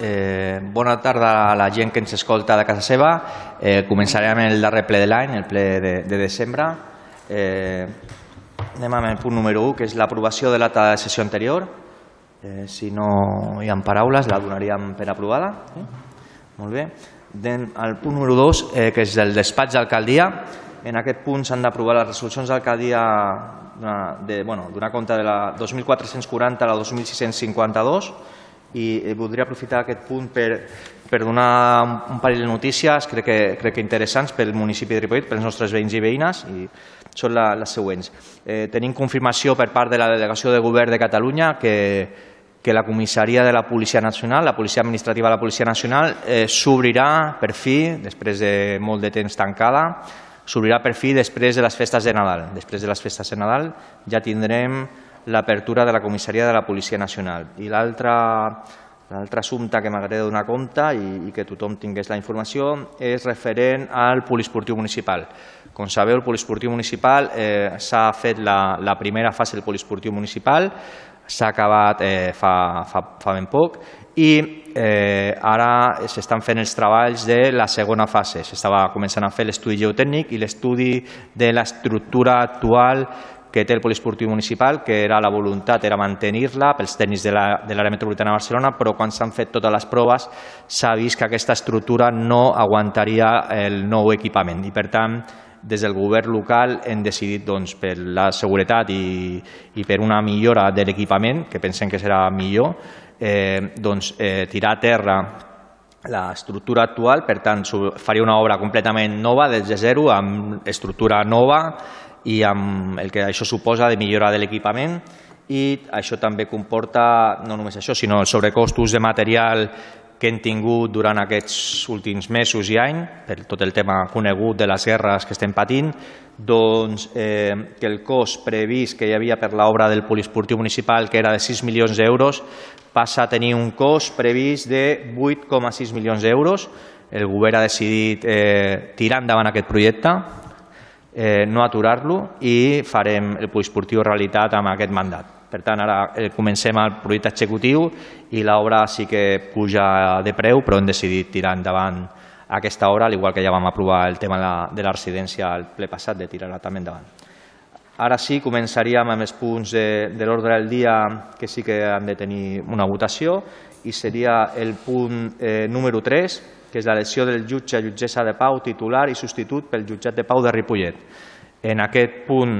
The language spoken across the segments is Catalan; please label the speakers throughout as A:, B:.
A: Eh, bona tarda a la gent que ens escolta de casa seva. Eh, començarem el darrer ple de l'any, el ple de, de desembre. Eh, anem amb el punt número 1, que és l'aprovació de l'acta de sessió anterior. Eh, si no hi ha paraules, la donaríem per aprovada. Eh? Molt bé. Anem al punt número 2, eh, que és el despatx d'alcaldia. En aquest punt s'han d'aprovar les resolucions d'alcaldia de, bueno, compte de la 2440 a la 2652 i voldria aprofitar aquest punt per, per donar un parell de notícies, crec que, crec que interessants pel municipi de Ripollet, pels nostres veïns i veïnes, i són la, les següents. Eh, tenim confirmació per part de la Delegació de Govern de Catalunya que, que la comissaria de la Policia Nacional, la Policia Administrativa de la Policia Nacional, eh, s'obrirà per fi, després de molt de temps tancada, s'obrirà per fi després de les festes de Nadal. Després de les festes de Nadal ja tindrem l'apertura de la comissaria de la Policia Nacional. I l'altre assumpte que m'agrada donar compte i, i que tothom tingués la informació és referent al polisportiu municipal. Com sabeu, el polisportiu municipal eh, s'ha fet la, la primera fase del polisportiu municipal, s'ha acabat eh, fa, fa, fa ben poc i eh, ara s'estan fent els treballs de la segona fase. S'estava començant a fer l'estudi geotècnic i l'estudi de l'estructura actual que té el poliesportiu municipal, que era la voluntat era mantenir-la pels tècnics de l'àrea metropolitana de Barcelona, però quan s'han fet totes les proves s'ha vist que aquesta estructura no aguantaria el nou equipament. I, per tant, des del govern local hem decidit doncs, per la seguretat i, i per una millora de l'equipament, que pensem que serà millor, eh, doncs, eh, tirar a terra l'estructura actual, per tant, faria una obra completament nova, des de zero, amb estructura nova, i amb el que això suposa de millora de l'equipament i això també comporta no només això, sinó els sobrecostos de material que hem tingut durant aquests últims mesos i any, per tot el tema conegut de les guerres que estem patint, doncs eh, que el cost previst que hi havia per l'obra del poliesportiu municipal, que era de 6 milions d'euros, passa a tenir un cost previst de 8,6 milions d'euros. El govern ha decidit eh, tirar endavant aquest projecte, eh, no aturar-lo i farem el poliesportiu realitat amb aquest mandat. Per tant, ara eh, comencem el projecte executiu i l'obra sí que puja de preu, però hem decidit tirar endavant aquesta obra, al igual que ja vam aprovar el tema de la residència al ple passat, de tirar-la també endavant. Ara sí, començaríem amb els punts de, de l'ordre del dia que sí que han de tenir una votació i seria el punt eh, número 3, que és l'elecció del jutge jutgessa de pau titular i substitut pel jutjat de pau de Ripollet. En aquest punt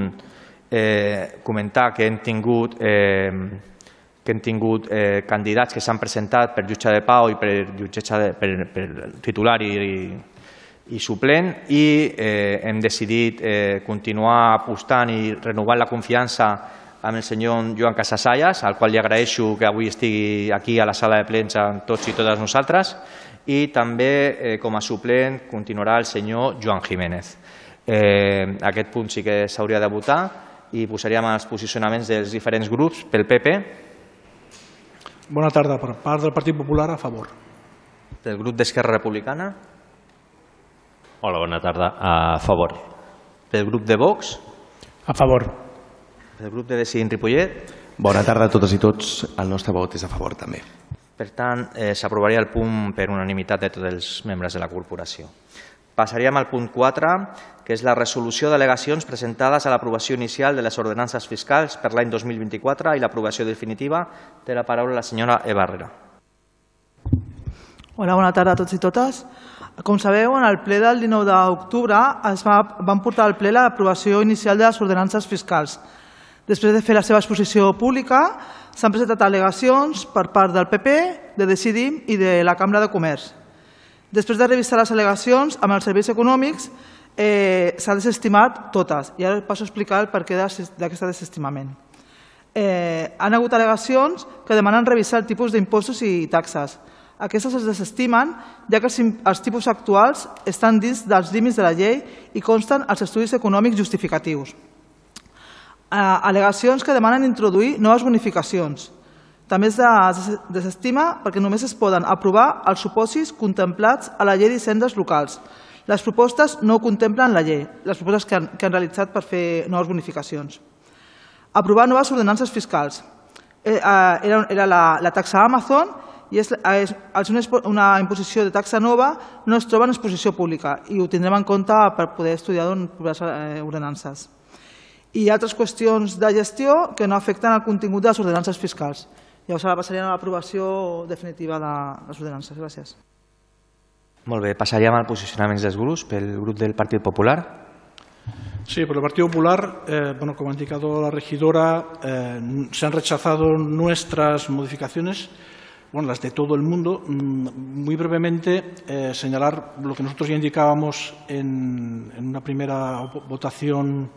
A: eh, comentar que hem tingut, eh, que hem tingut eh, candidats que s'han presentat per jutge de pau i per, jutgessa de, per, per titular i, i, i suplent i eh, hem decidit eh, continuar apostant i renovant la confiança amb el senyor Joan Casasallas, al qual li agraeixo que avui estigui aquí a la sala de plens amb tots i totes nosaltres, i també eh, com a suplent continuarà el senyor Joan Jiménez. Eh, aquest punt sí que s'hauria de votar i posaríem els posicionaments dels diferents grups pel PP.
B: Bona tarda. Per part del Partit Popular, a favor.
A: Del grup d'Esquerra Republicana.
C: Hola, bona tarda. A favor.
A: Pel grup de Vox.
B: A favor.
A: Pel grup de Decidint Ripollet.
D: Bona tarda a totes i tots. El nostre vot és a favor també.
A: Per tant, eh, s'aprovaria el punt per unanimitat de tots els membres de la corporació. Passaríem al punt 4, que és la resolució d'al·legacions presentades a l'aprovació inicial de les ordenances fiscals per l'any 2024 i l'aprovació definitiva. Té la paraula la senyora Eva Herrera.
E: Hola, bona tarda a tots i totes. Com sabeu, en el ple del 19 d'octubre es va, van portar al ple l'aprovació inicial de les ordenances fiscals. Després de fer la seva exposició pública, s'han presentat al·legacions per part del PP, de Decidim i de la Cambra de Comerç. Després de revisar les al·legacions amb els serveis econòmics, eh, s'ha desestimat totes. I ara passo a explicar el perquè d'aquest desestimament. Eh, han hagut al·legacions que demanen revisar el tipus d'impostos i taxes. Aquestes es desestimen ja que els, tipus actuals estan dins dels límits de la llei i consten els estudis econòmics justificatius al·legacions que demanen introduir noves bonificacions. També es desestima perquè només es poden aprovar els supòsits contemplats a la llei d'hisendes locals. Les propostes no contemplen la llei, les propostes que han, que han realitzat per fer noves bonificacions. Aprovar noves ordenances fiscals. Eh, era, era la, la taxa Amazon i és, és, una, una imposició de taxa nova no es troba en exposició pública i ho tindrem en compte per poder estudiar eh, ordenances. I altres qüestions de gestió que no afecten el contingut de les ordenances fiscals. Llavors ara passarien a l'aprovació definitiva de les ordenances. Gràcies.
A: Molt bé, passaríem al posicionament dels grups. Pel grup del Partit Popular.
B: Sí, por el Partido Popular, eh, bueno, como ha indicado la regidora, eh, se han rechazado nuestras modificaciones, bueno, las de todo el mundo. Mm, Muy brevemente, eh, señalar lo que nosotros ya indicábamos en, en una primera vo- votación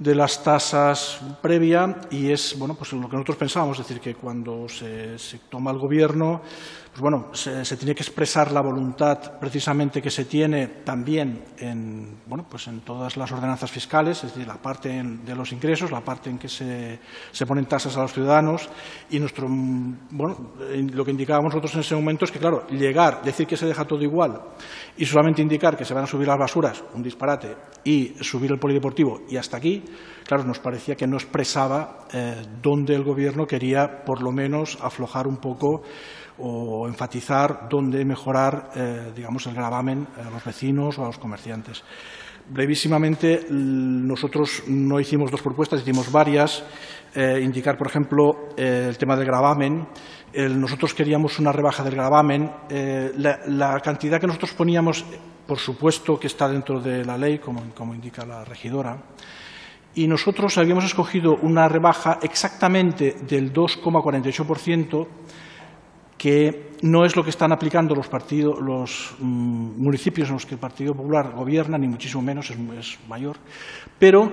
B: de las tasas previa y es bueno pues lo que nosotros pensábamos, es decir, que cuando se, se toma el gobierno, pues bueno, se, tiene que expresar la voluntad precisamente que se tiene también en bueno pues en todas las ordenanzas fiscales, es decir, la parte de los ingresos, la parte en que se, se ponen tasas a los ciudadanos. Y nuestro mm, bueno lo que indicábamos nosotros en ese momento es que claro, llegar, decir que se deja todo igual y solamente indicar que se van a subir las basuras, un disparate, y subir el polideportivo y hasta aquí, claro, nos parecía que no expresaba eh, dónde el Gobierno quería, por lo menos, aflojar un poco o enfatizar dónde mejorar, eh, digamos, el gravamen a los vecinos o a los comerciantes. Brevísimamente, nosotros no hicimos dos propuestas, hicimos varias. Eh, indicar, por ejemplo, eh, el tema del gravamen. Nosotros queríamos una rebaja del gravamen. La, cantidad que nosotros poníamos, por supuesto que está dentro de la ley, como indica la regidora. Y nosotros habíamos escogido una rebaja exactamente del 2,48%, que no es lo que están aplicando los, partidos, los mm, municipios en los que el Partido Popular gobierna, ni muchísimo menos, es, mayor. Pero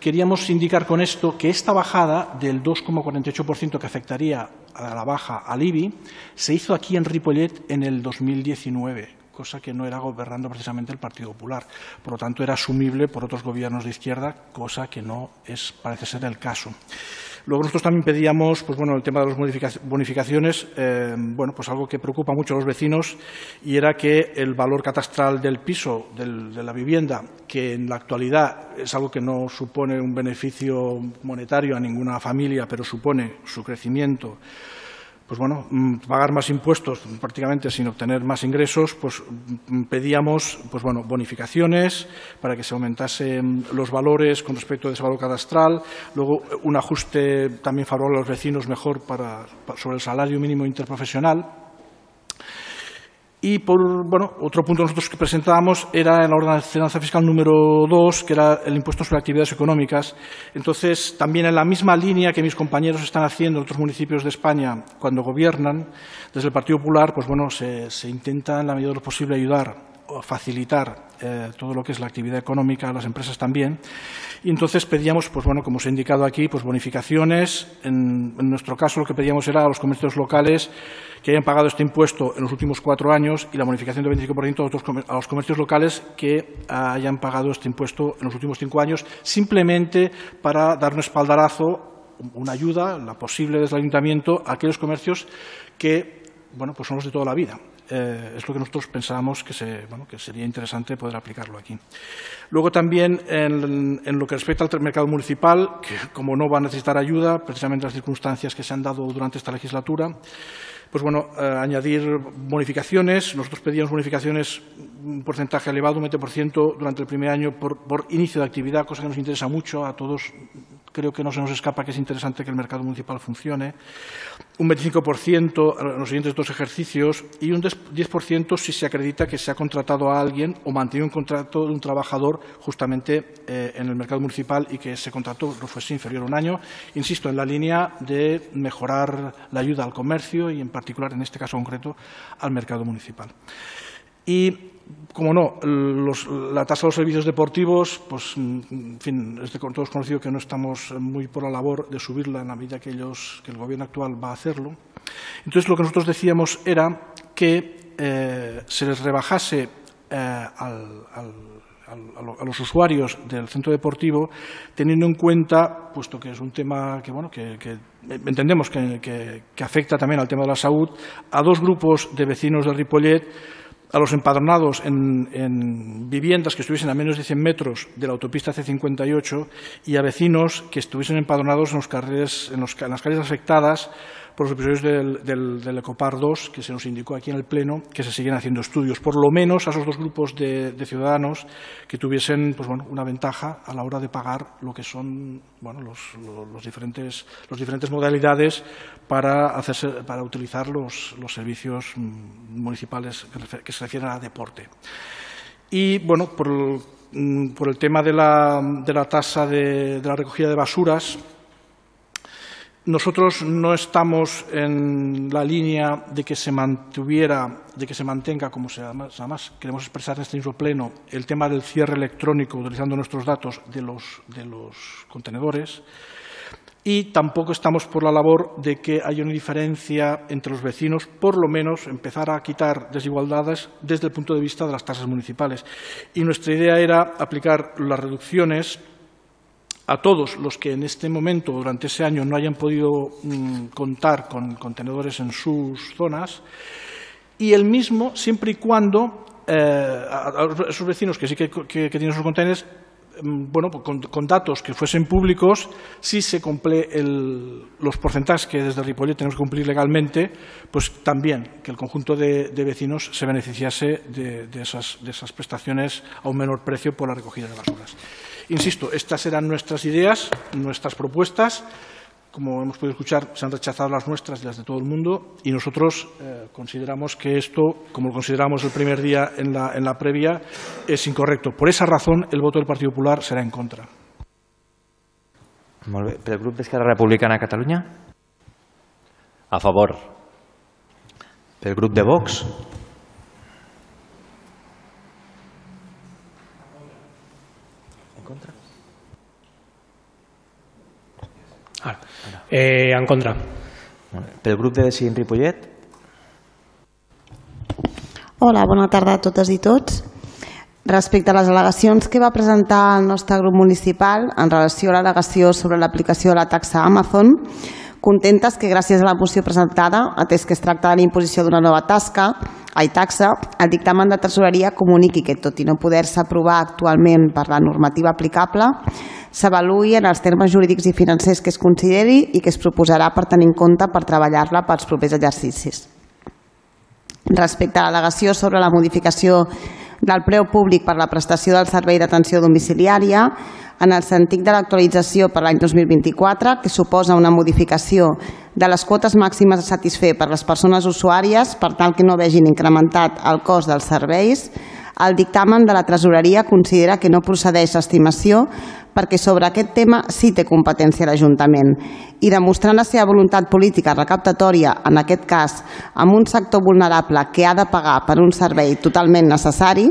B: queríamos indicar con esto que esta bajada del 2,48% que afectaría a la baja al IBI se hizo aquí en Ripollet en el 2019 cosa que no era gobernando precisamente el Partido Popular. Por lo tanto, era asumible por otros gobiernos de izquierda, cosa que no es, parece ser el caso. Luego nosotros también pedíamos, pues bueno, el tema de las bonificaciones, eh, bueno, pues algo que preocupa mucho a los vecinos y era que el valor catastral del piso, de la vivienda, que en la actualidad es algo que no supone un beneficio monetario a ninguna familia, pero supone su crecimiento, pues bueno, mm, pagar más impuestos prácticamente sin obtener más ingresos, pues mm, pedíamos pues bueno, bonificaciones para que se aumentasen los valores con respecto a ese valor cadastral, luego eh, un ajuste también favorable a los vecinos mejor para, pa- sobre el salario mínimo interprofesional. Y por bueno, otro punto nosotros que presentábamos era la ordenanza fiscal número 2, que era el impuesto sobre actividades económicas. Entonces, también en la misma línea que mis compañeros están haciendo en otros municipios de España cuando gobiernan, desde el Partido Popular, pues bueno, se, se intenta en la medida de lo posible ayudar facilitar eh, todo lo que es la actividad económica a las empresas también. Y entonces pedíamos, pues bueno, como os he indicado aquí, pues bonificaciones. En, nuestro caso lo que pedíamos era a los comercios locales que hayan pagado este impuesto en los últimos cuatro años y la bonificación del 25% a, a los comercios locales que hayan pagado este impuesto en los últimos cinco años, simplemente para dar un espaldarazo, una ayuda, la posible desde el ayuntamiento, a aquellos comercios que bueno, pues son los de toda la vida. Eh, es lo que nosotros pensábamos que, se, bueno, que sería interesante poder aplicarlo aquí. Luego también en, lo que respecta al mercado municipal, que como no va a necesitar ayuda, precisamente las circunstancias que se han dado durante esta legislatura, pues bueno, eh, añadir bonificaciones. Nosotros pedíamos bonificaciones, un porcentaje elevado, un 20% durante el primer año por, por inicio de actividad, cosa que nos interesa mucho a todos. Creo que no se nos escapa que es interesante que el mercado municipal funcione. Un 25% en los siguientes dos ejercicios y un 10% si se acredita que se ha contratado a alguien o mantenido un contrato de un trabajador justamente eh, en el mercado municipal y que ese contrato no fuese inferior a un año. Insisto, en la línea de mejorar la ayuda al comercio y, en particular, en este caso concreto, al mercado municipal. Y, como no, la tasa de los servicios deportivos, pues, mm, en fin, es de todos conocido que no estamos muy por la labor de subirla en la medida que, el gobierno actual va a hacerlo. Entonces, lo que nosotros decíamos era que eh, se les rebajase eh, a lo- a los usuarios del centro deportivo, teniendo en cuenta, puesto que es un tema que, bueno, que, entendemos que, que- afecta también al tema de la salud, a dos grupos de vecinos del Ripollet, a los empadronados en, en viviendas que estuviesen a menos de 100 metros de la autopista C58 y a vecinos que estuviesen empadronados en, en las calles afectadas por los episodios del, del, del, Ecopar 2 que se nos indicó aquí en el Pleno que se siguen haciendo estudios, por lo menos a esos dos grupos de, de ciudadanos que tuviesen pues, bueno, una ventaja a la hora de pagar lo que son bueno, los, los, diferentes, los diferentes modalidades para, hacerse, para utilizar los, los servicios municipales que, que se refieren a deporte. Y bueno, por el, mm, por el tema de la, de la tasa de, de la recogida de basuras, nosotros no estamos en la línea de que se mantuviera, de que se mantenga, como se además, además queremos expresar en este mismo pleno, el tema del cierre electrónico utilizando nuestros datos de los, de los contenedores. Y tampoco estamos por la labor de que haya una diferencia entre los vecinos, por lo menos empezar a quitar desigualdades desde el punto de vista de las tasas municipales. Y nuestra idea era aplicar las reducciones a todos los que en este momento, durante ese año, no hayan podido mmm, contar con contenedores en sus zonas, y el mismo siempre y cuando eh, a, esos vecinos que sí que, tienen sus contenedores, mmm, bueno, pues con, datos que fuesen públicos, si se cumple el, los porcentajes que desde Ripollet tenemos que cumplir legalmente, pues también que el conjunto de, vecinos se beneficiase de, de, esas, de esas prestaciones a un menor precio por la recogida de basuras. Insisto, estas eran nuestras ideas, nuestras propuestas. Como hemos podido escuchar, se han rechazado las nuestras y las de todo el mundo y nosotros eh, consideramos que esto, como lo consideramos el primer día en la, en la previa, es incorrecto. Por esa razón, el voto del Partido Popular será en contra.
A: Molt bé. Pel grup d'Esquerra Republicana de Catalunya?
C: A favor.
A: Pel grup de Vox?
F: Eh, en contra.
A: Pel grup de Decidint Ripollet?
G: Hola, bona tarda a totes i tots. Respecte a les al·legacions que va presentar el nostre grup municipal en relació a l'al·legació sobre l'aplicació de la taxa Amazon, contentes que gràcies a la moció presentada, atès que es tracta de l'imposició d'una nova tasca, ai, taxa, el dictamen de tresoreria comuniqui que, tot i no poder-se aprovar actualment per la normativa aplicable, s'avaluï en els termes jurídics i financers que es consideri i que es proposarà per tenir en compte per treballar-la pels propers exercicis. Respecte a l'al·legació sobre la modificació del preu públic per la prestació del servei d'atenció domiciliària en el sentit de l'actualització per l'any 2024, que suposa una modificació de les quotes màximes a satisfer per les persones usuàries per tal que no vegin incrementat el cost dels serveis, el dictamen de la Tresoreria considera que no procedeix l'estimació perquè sobre aquest tema sí té competència l'Ajuntament i demostrant la seva voluntat política recaptatòria, en aquest cas amb un sector vulnerable que ha de pagar per un servei totalment necessari,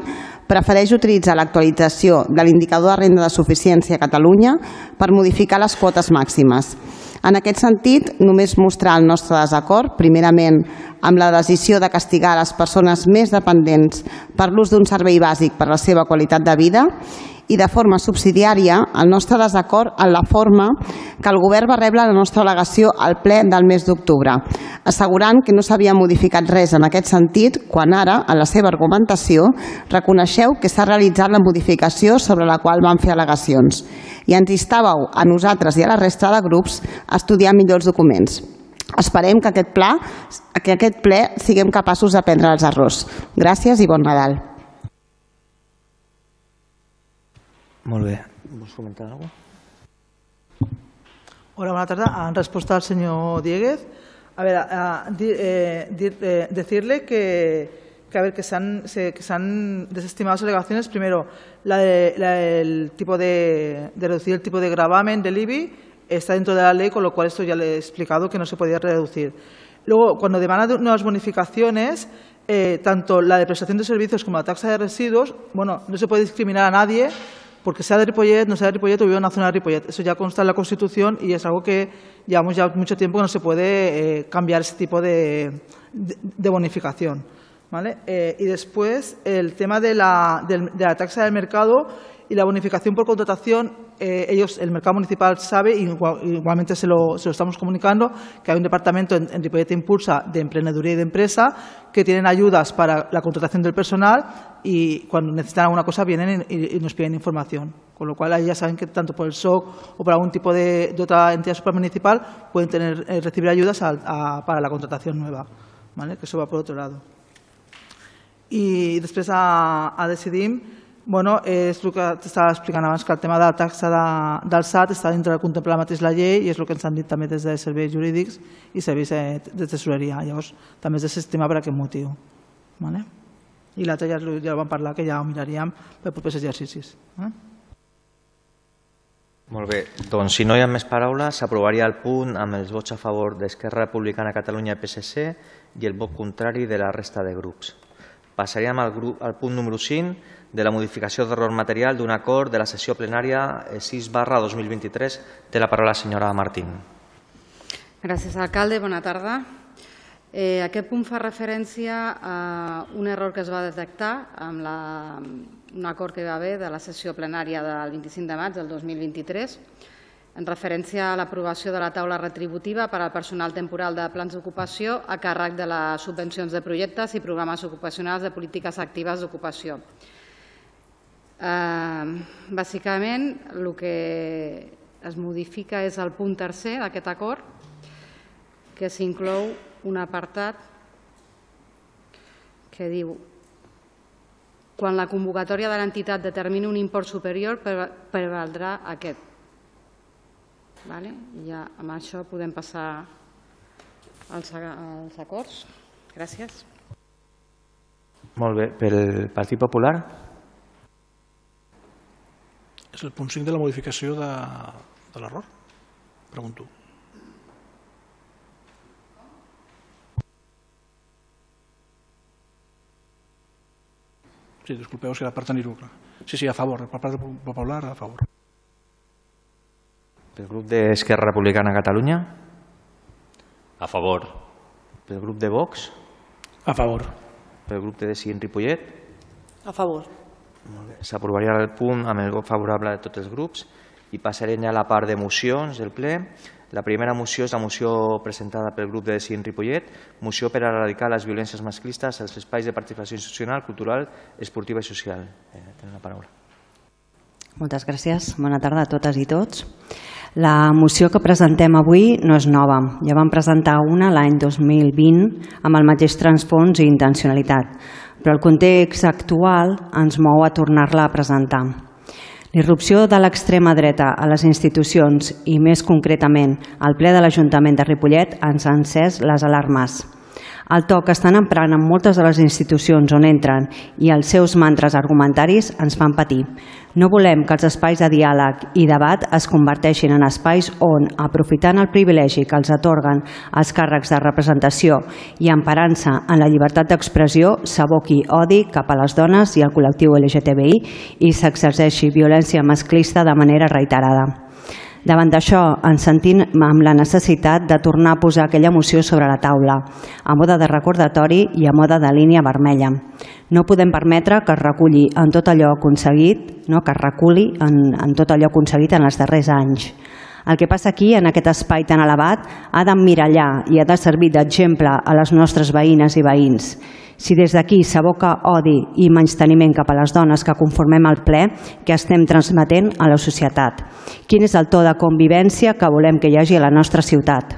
G: prefereix utilitzar l'actualització de l'indicador de renda de suficiència a Catalunya per modificar les quotes màximes. En aquest sentit, només mostrar el nostre desacord, primerament amb la decisió de castigar les persones més dependents per l'ús d'un servei bàsic per la seva qualitat de vida i de forma subsidiària el nostre desacord en la forma que el govern va rebre la nostra al·legació al ple del mes d'octubre, assegurant que no s'havia modificat res en aquest sentit quan ara, en la seva argumentació, reconeixeu que s'ha realitzat la modificació sobre la qual van fer al·legacions i ens instàveu a nosaltres i a la resta de grups a estudiar millors documents. Esperem que aquest, pla, que aquest ple siguem capaços d'aprendre els errors. Gràcies i bon Nadal.
A: Molt bé. Vols comentar alguna cosa?
E: Hola, buena tarde. En respuesta al señor Dieguez, a ver, a, a, di, eh, di, eh, decirle que, que, a ver, que se han, se, que se han desestimado las alegaciones. Primero, la de, la, el tipo de, de reducir el tipo de gravamen del IBI está dentro de la ley, con lo cual esto ya le he explicado que no se podía reducir. Luego, cuando demandan nuevas bonificaciones, eh, tanto la de prestación de servicios como la taxa de residuos, bueno, no se puede discriminar a nadie porque sea de Ripollet, no sea de Ripollet o viva en una zona de Ripollet. Eso ya consta en la Constitución y es algo que llevamos ya mucho tiempo que no se puede eh, cambiar ese tipo de, de, bonificación. ¿vale? Eh, y después, el tema de la, de la taxa del mercado y la bonificación por contratación, eh, ellos, el mercado municipal sabe, y igualmente se lo, se lo estamos comunicando, que hay un departamento en, en Impulsa de emprendeduría y de empresa que tienen ayudas para la contratación del personal y cuando necesitan alguna cosa vienen y, y nos piden información. Con lo cual, ahí ya saben que tanto por el SOC o por algún tipo de, de otra entidad supramunicipal pueden tener, eh, recibir ayudas para la contratación nueva. Que eso va por otro lado. I després a, a bueno, és el que t'estava explicant abans, que el tema de la taxa de, del SAT està dintre de contemplar mateix la llei i és el que ens han dit també des de serveis jurídics i serveis de, de tesoreria. Llavors, també es desestima per aquest motiu. Vale? I l'altre ja, ja vam parlar, que ja ho miraríem per propers exercicis. Eh?
A: Molt bé, doncs si no hi ha més paraules, s'aprovaria el punt amb els vots a favor d'Esquerra Republicana Catalunya i PSC i el vot contrari de la resta de grups. Passaríem al, grup, al punt número 5 de la modificació d'error material d'un acord de la sessió plenària 6 barra 2023. Té la paraula la senyora Martín.
H: Gràcies, alcalde. Bona tarda. Eh, aquest punt fa referència a un error que es va detectar amb la, un acord que va haver de la sessió plenària del 25 de maig del 2023 en referència a l'aprovació de la taula retributiva per al personal temporal de plans d'ocupació a càrrec de les subvencions de projectes i programes ocupacionals de polítiques actives d'ocupació. Eh, bàsicament, el que es modifica és el punt tercer d'aquest acord, que s'inclou un apartat que diu quan la convocatòria de l'entitat determini un import superior, prevaldrà aquest. Vale? I ja amb això podem passar als, als acords. Gràcies.
A: Molt bé. Pel Partit Popular?
B: És el punt 5 de la modificació de, de l'error? Pregunto. Sí, disculpeu, si era per tenir-ho clar. Sí, sí, a favor, per part del Popular, a favor.
A: Pel grup d'Esquerra Republicana Catalunya?
C: A favor.
A: Pel grup de Vox?
F: A favor.
A: Pel grup de Decidint Ripollet?
E: A favor.
A: S'aprovaria el punt amb el vot favorable de tots els grups i passarem ja a la part de mocions del ple. La primera moció és la moció presentada pel grup de Decidint Ripollet, moció per a erradicar les violències masclistes als espais de participació institucional, cultural, esportiva i social. Eh, tenen la paraula.
I: Moltes gràcies. Bona tarda a totes i tots. La moció que presentem avui no és nova. Ja vam presentar una l'any 2020 amb el mateix transfons i intencionalitat, però el context actual ens mou a tornar-la a presentar. L'irrupció de l'extrema dreta a les institucions i més concretament al ple de l'Ajuntament de Ripollet ens ha encès les alarmes. El to que estan emprant en moltes de les institucions on entren i els seus mantres argumentaris ens fan patir. No volem que els espais de diàleg i debat es converteixin en espais on, aprofitant el privilegi que els atorguen els càrrecs de representació i emparant-se en la llibertat d'expressió, s'aboqui odi cap a les dones i al col·lectiu LGTBI i s'exerceixi violència masclista de manera reiterada. Davant d'això, ens sentim amb la necessitat de tornar a posar aquella moció sobre la taula, a moda de recordatori i a moda de línia vermella. No podem permetre que es reculli en tot allò aconseguit, no, que es reculi en, en tot allò aconseguit en els darrers anys. El que passa aquí, en aquest espai tan elevat, ha d'emmirallar i ha de servir d'exemple a les nostres veïnes i veïns. Si des d'aquí s'aboca odi i menysteniment cap a les dones que conformem el ple que estem transmetent a la societat? Quin és el to de convivència que volem que hi hagi a la nostra ciutat?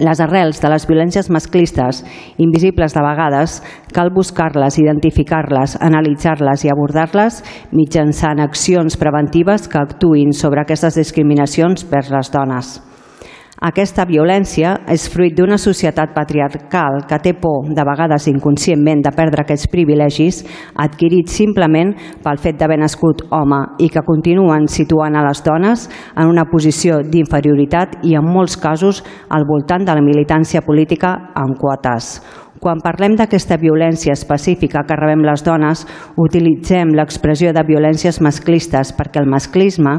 I: Les arrels de les violències masclistes, invisibles de vegades, cal buscar-les, identificar-les, analitzar-les i abordar-les mitjançant accions preventives que actuïn sobre aquestes discriminacions per les dones. Aquesta violència és fruit d'una societat patriarcal que té por, de vegades inconscientment, de perdre aquests privilegis adquirits simplement pel fet d'haver nascut home i que continuen situant a les dones en una posició d'inferioritat i en molts casos al voltant de la militància política en quotes. Quan parlem d'aquesta violència específica que rebem les dones, utilitzem l'expressió de violències masclistes perquè el masclisme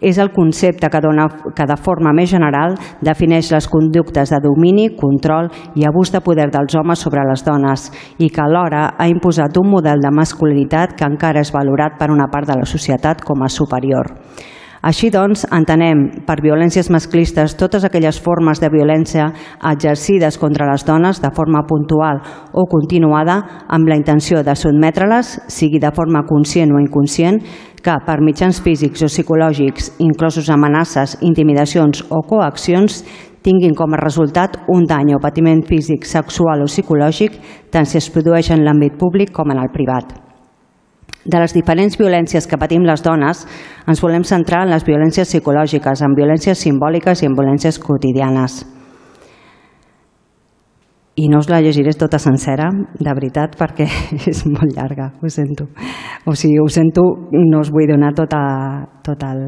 I: és el concepte que, dona, que de forma més general defineix les conductes de domini, control i abús de poder dels homes sobre les dones i que alhora ha imposat un model de masculinitat que encara és valorat per una part de la societat com a superior. Així doncs, entenem per violències masclistes totes aquelles formes de violència exercides contra les dones de forma puntual o continuada amb la intenció de sotmetre-les, sigui de forma conscient o inconscient, que per mitjans físics o psicològics, inclosos amenaces, intimidacions o coaccions, tinguin com a resultat un dany o patiment físic, sexual o psicològic, tant si es produeix en l'àmbit públic com en el privat. De les diferents violències que patim les dones, ens volem centrar en les violències psicològiques, en violències simbòliques i en violències quotidianes. I no us la llegiré tota sencera, de veritat, perquè és molt llarga, ho sento. O sigui, ho sento, no us vull donar tota, tot el,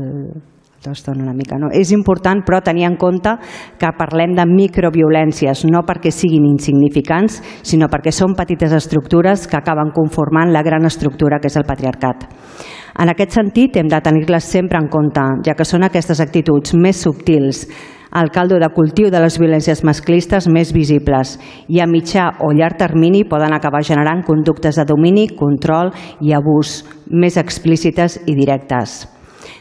I: l'estona una mica. No? És important, però, tenir en compte que parlem de microviolències, no perquè siguin insignificants, sinó perquè són petites estructures que acaben conformant la gran estructura que és el patriarcat. En aquest sentit, hem de tenir-les sempre en compte, ja que són aquestes actituds més subtils, el caldo de cultiu de les violències masclistes més visibles i a mitjà o llarg termini poden acabar generant conductes de domini, control i abús més explícites i directes.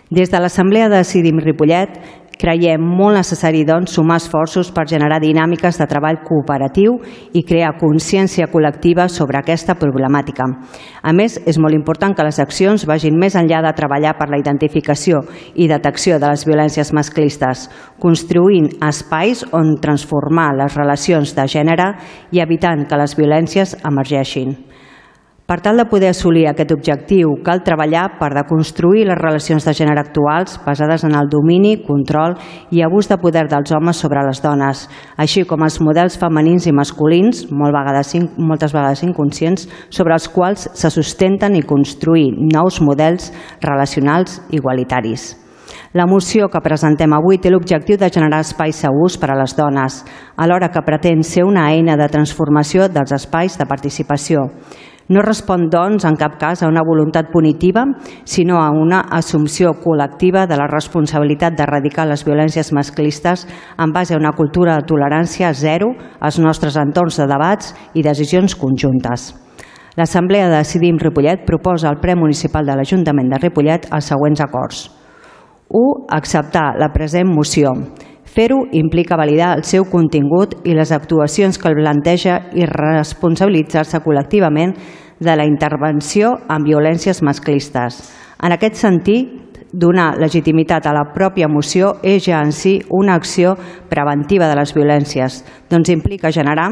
I: Des de l'Assemblea de Decidim Ripollet creiem molt necessari doncs, sumar esforços per generar dinàmiques de treball cooperatiu i crear consciència col·lectiva sobre aquesta problemàtica. A més, és molt important que les accions vagin més enllà de treballar per la identificació i detecció de les violències masclistes, construint espais on transformar les relacions de gènere i evitant que les violències emergeixin. Per tal de poder assolir aquest objectiu, cal treballar per deconstruir les relacions de gènere actuals basades en el domini, control i abús de poder dels homes sobre les dones, així com els models femenins i masculins, molt vegades, moltes vegades inconscients, sobre els quals se sustenten i construir nous models relacionals igualitaris. La moció que presentem avui té l'objectiu de generar espais segurs per a les dones, alhora que pretén ser una eina de transformació dels espais de participació. No respon, doncs, en cap cas a una voluntat punitiva, sinó a una assumpció col·lectiva de la responsabilitat d'erradicar les violències masclistes en base a una cultura de tolerància zero als nostres entorns de debats i decisions conjuntes. L'Assemblea de Decidim Ripollet proposa al ple municipal de l'Ajuntament de Ripollet els següents acords. 1. Acceptar la present moció. Fer-ho implica validar el seu contingut i les actuacions que el planteja i responsabilitzar-se col·lectivament de la intervenció en violències masclistes. En aquest sentit, donar legitimitat a la pròpia moció és ja en si una acció preventiva de les violències, doncs implica generar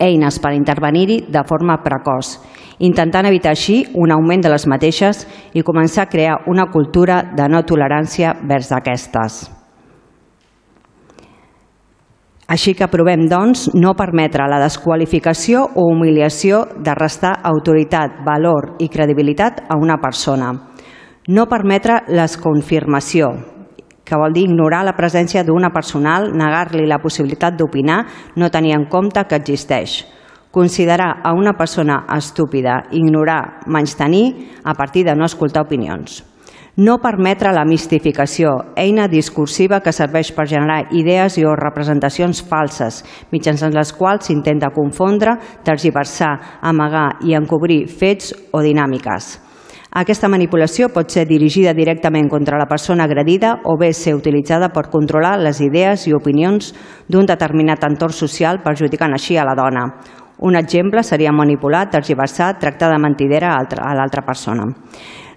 I: eines per intervenir-hi de forma precoç, intentant evitar així un augment de les mateixes i començar a crear una cultura de no tolerància vers aquestes. Així que aprovem, doncs, no permetre la desqualificació o humiliació de restar autoritat, valor i credibilitat a una persona. No permetre l'esconfirmació, que vol dir ignorar la presència d'una personal, negar-li la possibilitat d'opinar, no tenir en compte que existeix. Considerar a una persona estúpida, ignorar, menys tenir, a partir de no escoltar opinions. No permetre la mistificació, eina discursiva que serveix per generar idees i o representacions falses, mitjançant les quals s'intenta confondre, tergiversar, amagar i encobrir fets o dinàmiques. Aquesta manipulació pot ser dirigida directament contra la persona agredida o bé ser utilitzada per controlar les idees i opinions d'un determinat entorn social perjudicant així a la dona. Un exemple seria manipular, tergiversar, tractar de mentidera a l'altra persona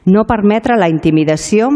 I: no permetre la intimidació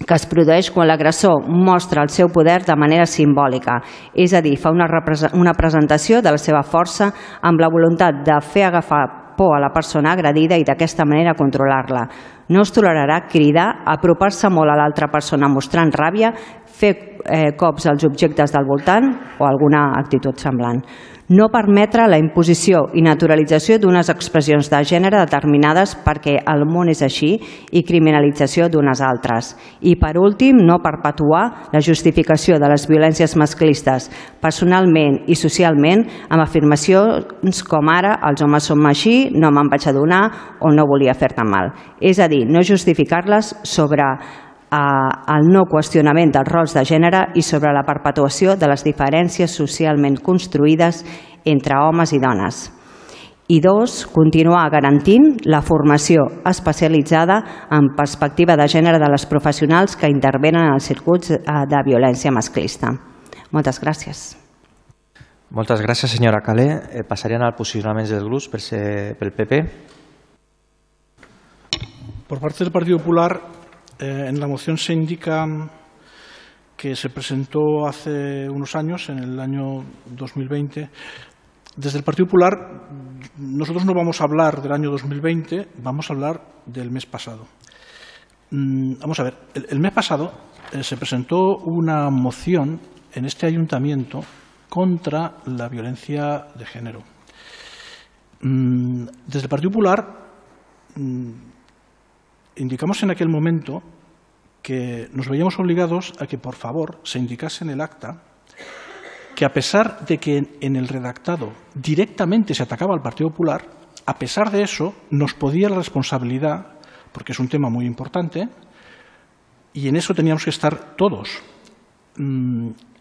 I: que es produeix quan l'agressor mostra el seu poder de manera simbòlica, és a dir, fa una, una presentació de la seva força amb la voluntat de fer agafar por a la persona agredida i d'aquesta manera controlar-la. No es tolerarà cridar, apropar-se molt a l'altra persona mostrant ràbia, fer eh, cops als objectes del voltant o alguna actitud semblant no permetre la imposició i naturalització d'unes expressions de gènere determinades perquè el món és així i criminalització d'unes altres. I, per últim, no perpetuar la justificació de les violències masclistes personalment i socialment amb afirmacions com ara els homes som així, no me'n vaig adonar o no volia fer-te mal. És a dir, no justificar-les sobre el no qüestionament dels rols de gènere i sobre la perpetuació de les diferències socialment construïdes entre homes i dones. I dos, continuar garantint la formació especialitzada en perspectiva de gènere de les professionals que intervenen en els circuits eh, de violència masclista. Moltes gràcies.
A: Moltes gràcies, senyora Calé. Eh, passaríem al posicionament dels grups per ser, pel PP.
B: Por parte del Partido Popular, eh, en la moción se indica que se presentó hace unos años, en el año 2020. Desde el Partido Popular, nosotros no vamos a hablar del año 2020, vamos a hablar del mes pasado. Mm, vamos a ver, el, mes pasado eh, se presentó una moción en este ayuntamiento contra la violencia de género. Mm, desde el Partido Popular mm, indicamos en aquel momento que nos veíamos obligados a que, por favor, se indicase en el acta que, a pesar de que en el redactado directamente se atacaba al Partido Popular, a pesar de eso, nos podía la responsabilidad, porque es un tema muy importante, y en eso teníamos que estar todos.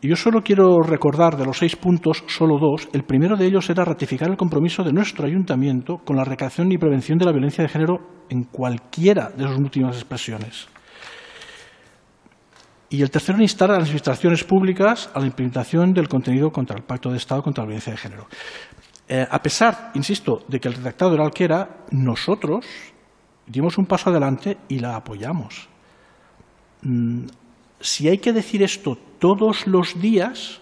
B: Mm, yo solo quiero recordar de los seis puntos, solo dos. El primero de ellos era ratificar el compromiso de nuestro ayuntamiento con la recreación y prevención de la violencia de género en cualquiera de sus últimas expresiones. Y el tercero, instar a las administraciones públicas a la implementación del contenido contra el Pacto de Estado contra la Violencia de Género. Eh, a pesar, insisto, de que el redactado era el que era, nosotros dimos un paso adelante y la apoyamos. Mm, si hay que decir esto todos los días,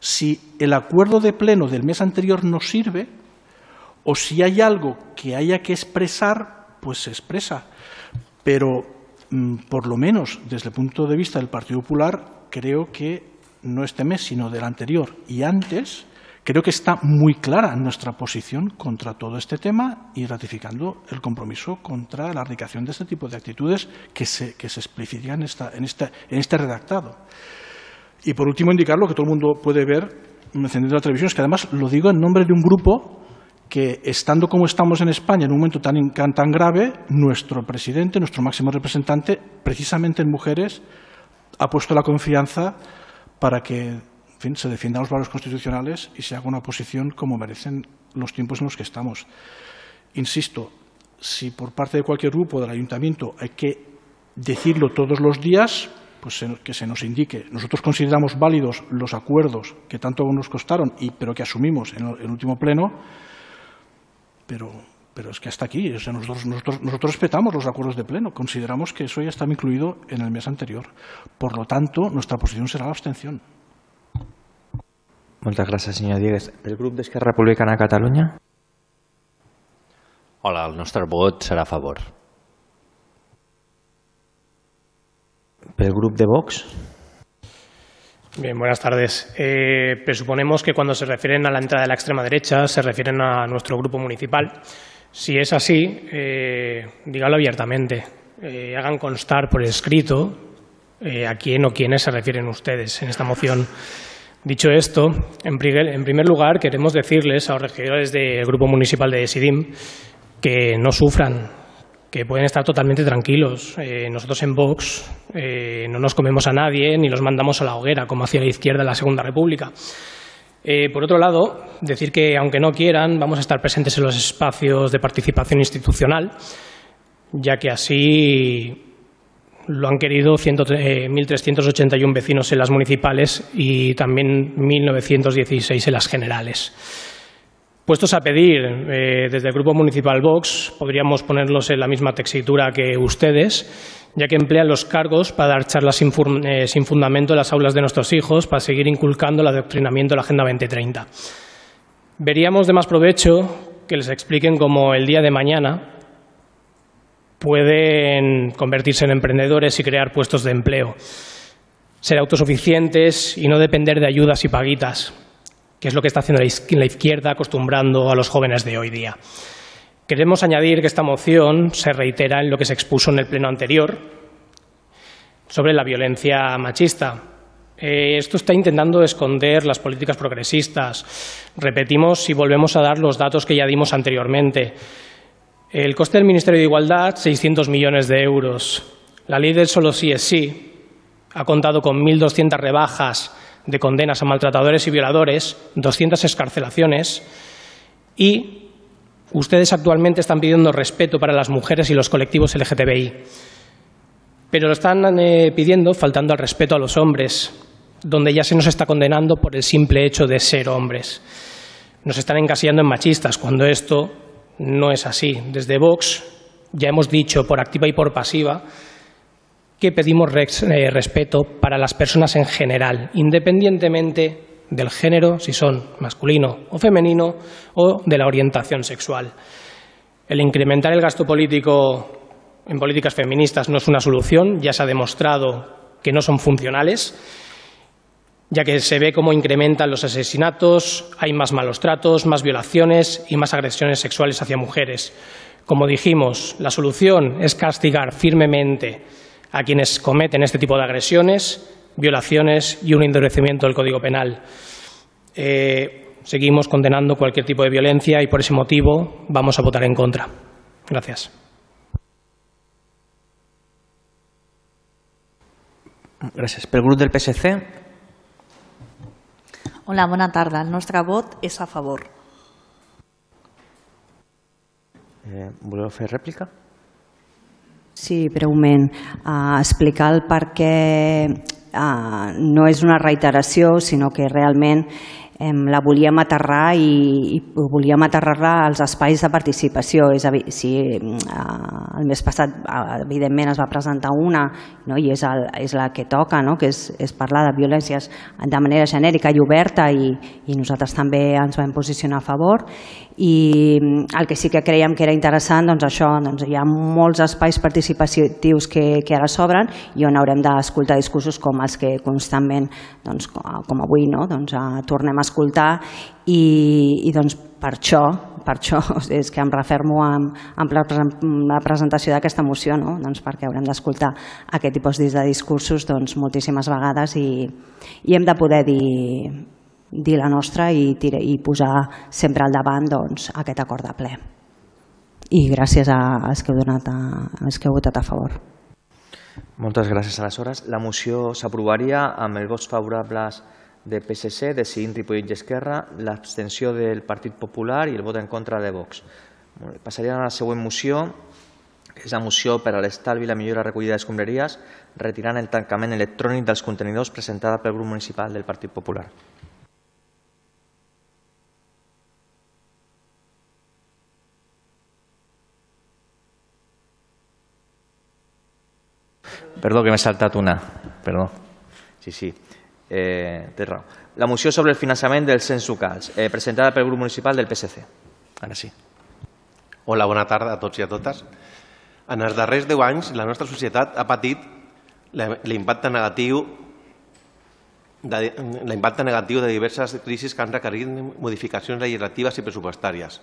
B: si el acuerdo de pleno del mes anterior no sirve, o si hay algo que haya que expresar, pues se expresa. Pero Mm, por lo menos desde el punto de vista del Partido Popular, creo que no este mes, sino del anterior y antes, creo que está muy clara nuestra posición contra todo este tema y ratificando el compromiso contra la erradicación de este tipo de actitudes que se, que se explicitan en, esta, en, este, en este redactado. Y por último, indicar lo que todo el mundo puede ver encendiendo la televisión, es que además lo digo en nombre de un grupo que, estando como estamos en España en un momento tan, tan grave, nuestro presidente, nuestro máximo representante, precisamente en mujeres, ha puesto la confianza para que en fin, se defiendan los valores constitucionales y se haga una oposición como merecen los tiempos en los que estamos. Insisto, si por parte de cualquier grupo del ayuntamiento hay que decirlo todos los días, pues que se nos indique. Nosotros consideramos válidos los acuerdos que tanto nos costaron, y, pero que asumimos en el último pleno, pero, es que hasta aquí. Nosotros, nosotros respetamos los acuerdos de pleno. Consideramos que eso ya estaba incluido en el mes anterior. Por lo tanto, nuestra posición será la abstención.
A: Moltes gràcies, senyor Diegues. El grup d'Esquerra Republicana de Catalunya?
C: Hola, el nostre vot serà a favor.
A: Pel grup de Vox?
F: Bien, buenas tardes. Eh, presuponemos que cuando se refieren a la entrada de la extrema derecha se refieren a nuestro grupo municipal. Si es así, eh, díganlo abiertamente. Eh, hagan constar por escrito eh, a quién o quiénes se refieren ustedes en esta moción. Dicho esto, en primer, lugar queremos decirles a los regidores del Grupo Municipal de Sidim que no sufran, que pueden estar totalmente tranquilos. Eh, nosotros en Vox eh, no nos comemos a nadie ni los mandamos a la hoguera, como hacía la izquierda en la Segunda República. Eh, por otro lado, decir que, aunque no quieran, vamos a estar presentes en los espacios de participación institucional, ya que así lo han querido 1.381 vecinos en las municipales y también 1.916 en las generales. Puestos a pedir eh, desde el Grupo Municipal Vox, podríamos ponerlos en la misma textura que ustedes, ya que emplean los cargos para dar charlas sin, eh, sin, fundamento en las aulas de nuestros hijos, para seguir inculcando el adoctrinamiento de la Agenda 2030. Veríamos de más provecho que les expliquen cómo el día de mañana pueden convertirse en emprendedores y crear puestos de empleo, ser autosuficientes y no depender de ayudas y paguitas que es lo que está haciendo la izquierda acostumbrando a los jóvenes de hoy día. Queremos añadir que esta moción se reitera en lo que se expuso en el pleno anterior sobre la violencia machista. Eh, esto está intentando esconder las políticas progresistas. Repetimos y volvemos a dar los datos que ya dimos anteriormente. El coste del Ministerio de Igualdad, 600 millones de euros. La ley del solo sí es sí ha contado con 1.200 rebajas de condenas a maltratadores y violadores, 200 escarcelaciones y Ustedes actualmente están pidiendo respeto para las mujeres y los colectivos LGTBI, pero lo están eh, pidiendo faltando al respeto a los hombres, donde ya se nos está condenando por el simple hecho de ser hombres. Nos están encasillando en machistas, cuando esto no es así. Desde Vox ya hemos dicho por activa y por pasiva que pedimos eh, respeto para las personas en general, independientemente del género, si son masculino o femenino, o de la orientación sexual. El incrementar el gasto político en políticas feministas no es una solución, ya se ha demostrado que no son funcionales, ya que se ve cómo incrementan los asesinatos, hay más malos tratos, más violaciones y más agresiones sexuales hacia mujeres. Como dijimos, la solución es castigar firmemente a quienes cometen este tipo de agresiones violaciones y un endurecimiento del Código Penal. Eh, seguimos condenando cualquier tipo de violencia y por ese motivo vamos a votar en contra. Gracias.
A: Gràcies. Pel grup del PSC,
J: Hola, bona tarda. El nostre vot és a favor.
A: eh, voleu fer rèplica?
I: Sí, breument. Uh, explicar el per què uh, no és una reiteració, sinó que realment la volíem aterrar i, i volíem aterrar-la als espais de participació. És a dir, si uh, el mes passat uh, evidentment es va presentar una no? i és, el, és la que toca, no? que és, és parlar de violències de manera genèrica i oberta i, i nosaltres també ens vam posicionar a favor i el que sí que creiem que era interessant doncs això, doncs hi ha molts espais participatius que, que ara s'obren i on haurem d'escoltar discursos com els que constantment doncs, com avui no? doncs, uh, tornem a escoltar i, i doncs, per això per això és que em refermo amb, amb la presentació d'aquesta moció, no? doncs perquè haurem d'escoltar aquest tipus de discursos doncs, moltíssimes vegades i, i hem de poder dir dir la nostra i, tira, i posar sempre al davant doncs, aquest acord de ple. I gràcies a, als, que heu donat a, als que heu votat a favor.
A: Moltes gràcies. Aleshores, la moció s'aprovaria amb els vots favorables de PSC, de Cint, Ripollet i Esquerra, l'abstenció del Partit Popular i el vot en contra de Vox. Passaríem a la següent moció, que és la moció per a l'estalvi i la millora recollida d'escombraries, retirant el tancament electrònic dels contenidors presentada pel grup municipal del Partit Popular. Perdó, que m'he saltat una. Perdó. Sí, sí. Eh, té raó. La moció sobre el finançament dels cens locals, eh, presentada pel grup municipal del PSC. Ara sí.
D: Hola, bona tarda a tots i a totes. En els darrers 10 anys, la nostra societat ha patit l'impacte negatiu de, l'impacte negatiu de diverses crisis que han requerit modificacions legislatives i pressupostàries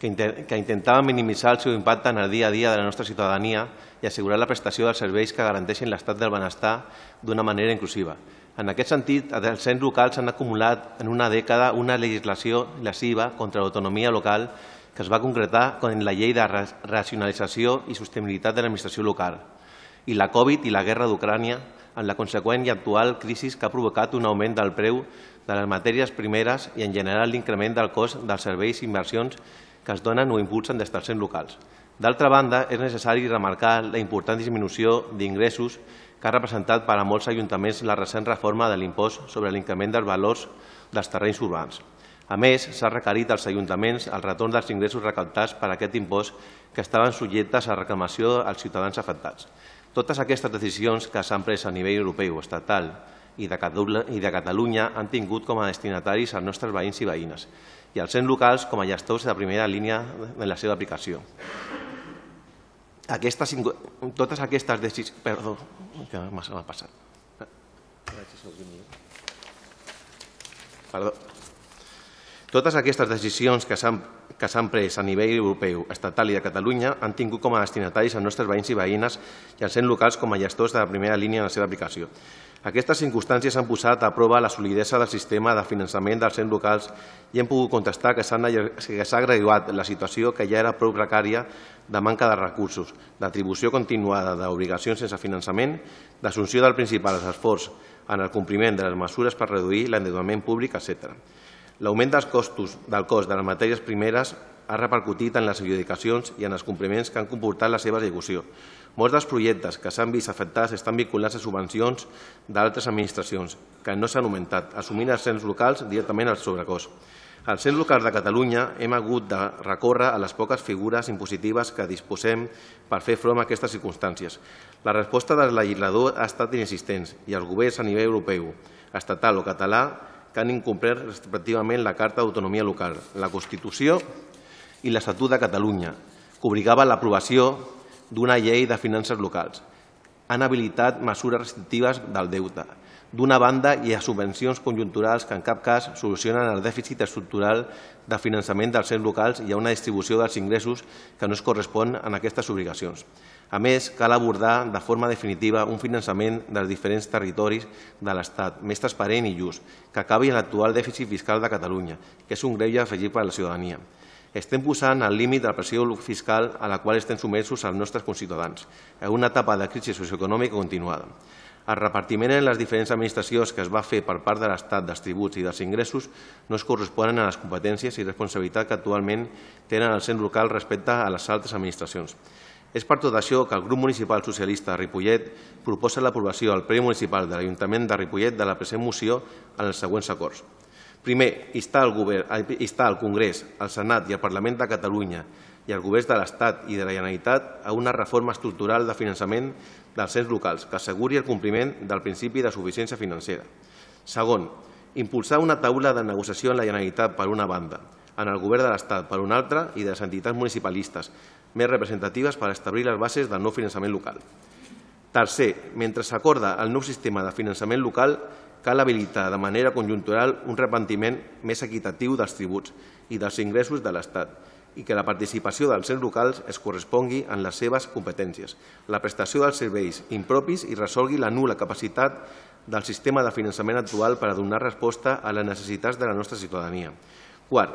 D: que, que intentava minimitzar el seu impacte en el dia a dia de la nostra ciutadania i assegurar la prestació dels serveis que garanteixin l'estat del benestar d'una manera inclusiva. En aquest sentit, els ens locals han acumulat en una dècada una legislació lesiva contra l'autonomia local que es va concretar en la llei de racionalització i sostenibilitat de l'administració local i la Covid i la guerra d'Ucrània amb la conseqüent i actual crisi que ha provocat un augment del preu de les matèries primeres i en general l'increment del cost dels serveis i inversions que es donen o impulsen des dels locals. D'altra banda, és necessari remarcar la important disminució d'ingressos que ha representat per a molts ajuntaments la recent reforma de l'impost sobre l'increment dels valors dels terrenys urbans. A més, s'ha requerit als ajuntaments el retorn dels ingressos recaptats per aquest impost que estaven subjectes a reclamació als ciutadans afectats. Totes aquestes decisions que s'han pres a nivell europeu, estatal i de Catalunya han tingut com a destinataris els nostres veïns i veïnes i els ens locals com a gestors de primera línia en la seva aplicació. Aquestes, totes aquestes decisions... Perdó, que m'ha passat. Perdó. Totes aquestes decisions que s'han que s'han pres a nivell europeu, estatal i de Catalunya han tingut com a destinataris els nostres veïns i veïnes ens locals com a gestors de la primera línia en la seva aplicació. Aquestes circumstàncies han posat a prova la solidesa del sistema de finançament dels ens locals i hem pogut contestar que s'ha graduat la situació que ja era prou precària de manca de recursos, d'atribució continuada d'obligacions sense finançament, d'assumpció del principal esforç en el compliment de les mesures per reduir l'endeutament públic, etc. L'augment dels costos del cost de les matèries primeres ha repercutit en les adjudicacions i en els compliments que han comportat la seva execució. Molts dels projectes que s'han vist afectats estan vinculats a subvencions d'altres administracions, que no s'han augmentat, assumint els cens locals directament al sobrecost. Als cens locals de Catalunya hem hagut de recórrer a les poques figures impositives que disposem per fer front a aquestes circumstàncies. La resposta del legislador ha estat inexistent i els governs a nivell europeu, estatal o català que han incomplert respectivament la Carta d'Autonomia Local, la Constitució i l'Estatut de Catalunya, que obligava l'aprovació d'una llei de finances locals. Han habilitat mesures restrictives del deute, d'una banda hi ha subvencions conjunturals que en cap cas solucionen el dèficit estructural de finançament dels ens locals i hi ha una distribució dels ingressos que no es correspon en aquestes obligacions. A més, cal abordar de forma definitiva un finançament dels diferents territoris de l'Estat més transparent i just, que acabi en l'actual dèficit fiscal de Catalunya, que és un greu afegit per a la ciutadania. Estem posant al límit de la pressió fiscal a la qual estem sumersos els nostres conciutadans, en una etapa de crisi socioeconòmica continuada. El repartiment en les diferents administracions que es va fer per part de l'Estat dels tributs i dels ingressos no es corresponen a les competències i responsabilitat que actualment tenen el cent local respecte a les altres administracions. És per tot això que el grup municipal socialista de Ripollet proposa l'aprovació al ple municipal de l'Ajuntament de Ripollet de la present moció en els següents acords. Primer, instar el, govern, instar el Congrés, el Senat i el Parlament de Catalunya i els governs de l'Estat i de la Generalitat a una reforma estructural de finançament dels ens locals que asseguri el compliment del principi de suficiència financera. Segon, impulsar una taula de negociació en la Generalitat per una banda, en el Govern de l'Estat per una altra i de les entitats municipalistes més representatives per establir les bases del nou finançament local. Tercer, mentre s'acorda el nou sistema de finançament local, cal habilitar de manera conjuntural un repartiment més equitatiu dels tributs i dels ingressos de l'Estat i que la participació dels ens locals es correspongui en les seves competències, la prestació dels serveis impropis i resolgui la nula capacitat del sistema de finançament actual per a donar resposta a les necessitats de la nostra ciutadania. Quart,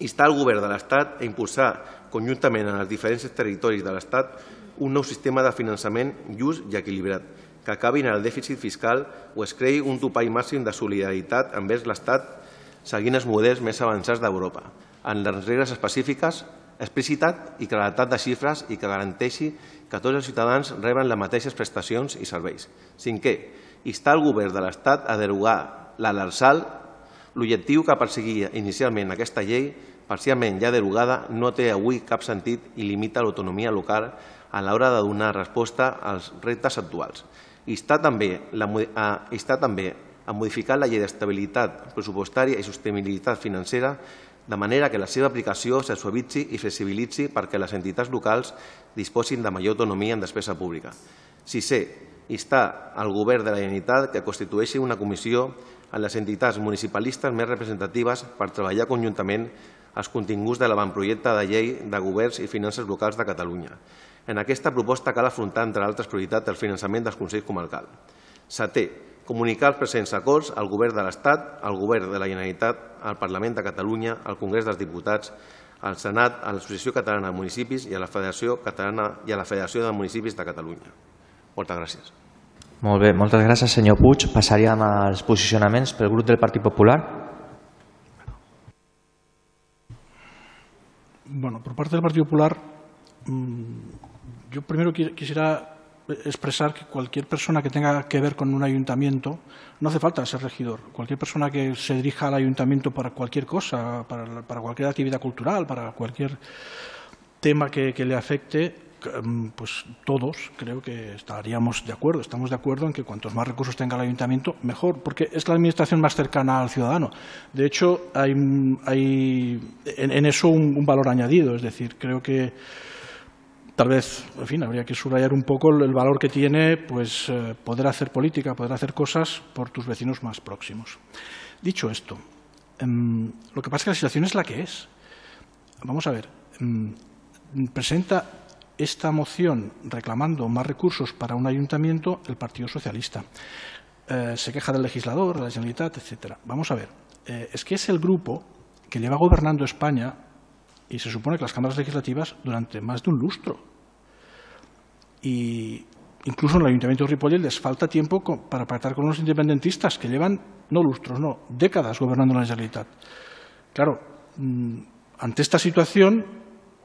D: instar el govern de l'Estat a impulsar conjuntament en els diferents territoris de l'Estat un nou sistema de finançament just i equilibrat, que acabin en el dèficit fiscal o es creï un topall màxim de solidaritat envers l'Estat seguint els models més avançats d'Europa en les regles específiques, explicitat i claretat de xifres i que garanteixi que tots els ciutadans reben les mateixes prestacions i serveis. Cinquè, instar el govern de l'Estat a derogar l'ALARSAL. L'objectiu que perseguia inicialment aquesta llei, parcialment ja derogada, no té avui cap sentit i limita l'autonomia local a l'hora de donar resposta als reptes actuals. Instar també, la, a, instar també a modificar la llei d'estabilitat pressupostària i sostenibilitat financera de manera que la seva aplicació se suavitzi i flexibilitzi perquè les entitats locals disposin de major autonomia en despesa pública. Sisè, instar al Govern de la Generalitat que constitueixi una comissió a les entitats municipalistes més representatives per treballar conjuntament els continguts de l'avantprojecte de llei de governs i finances locals de Catalunya. En aquesta proposta cal afrontar, entre altres prioritats, el finançament dels Consells Comarcals. Setè, comunicar els presents acords al Govern de l'Estat, al Govern de la Generalitat, al Parlament de Catalunya, al Congrés dels Diputats, al Senat, a l'Associació Catalana de Municipis i a la Federació Catalana i a la Federació de Municipis de Catalunya. Moltes gràcies.
A: Molt bé, moltes gràcies, senyor Puig. Passaríem als posicionaments pel del Partit Popular.
B: Bueno, por parte del Partido Popular, yo primero quisiera expresar que cualquier persona que tenga que ver con un ayuntamiento, no hace falta ser regidor, cualquier persona que se dirija al ayuntamiento para cualquier cosa, para, cualquier actividad cultural, para cualquier tema que, le afecte, mm, pues todos creo que estaríamos de acuerdo, estamos de acuerdo en que cuantos más recursos tenga el ayuntamiento, mejor, porque es la administración más cercana al ciudadano. De hecho, hay, hay en, eso un, un valor añadido, es decir, creo que tal vez, en fin, habría que subrayar un poco el valor que tiene pues, eh, poder hacer política, poder hacer cosas por tus vecinos más próximos. Dicho esto, em, lo que pasa es que la situación es la que es. Vamos a ver, em, presenta esta moción reclamando más recursos para un ayuntamiento el Partido Socialista. Eh, se queja del legislador, de la Generalitat, etc. Vamos a ver, eh, es que es el grupo que lleva gobernando España y se supone que las cámaras legislativas durante más de un lustro. Y incluso en el Ayuntamiento de Ripollet les falta tiempo para pactar con los independentistas, que llevan no lustros, no, décadas gobernando la Generalitat. Claro, mm, ante esta situación,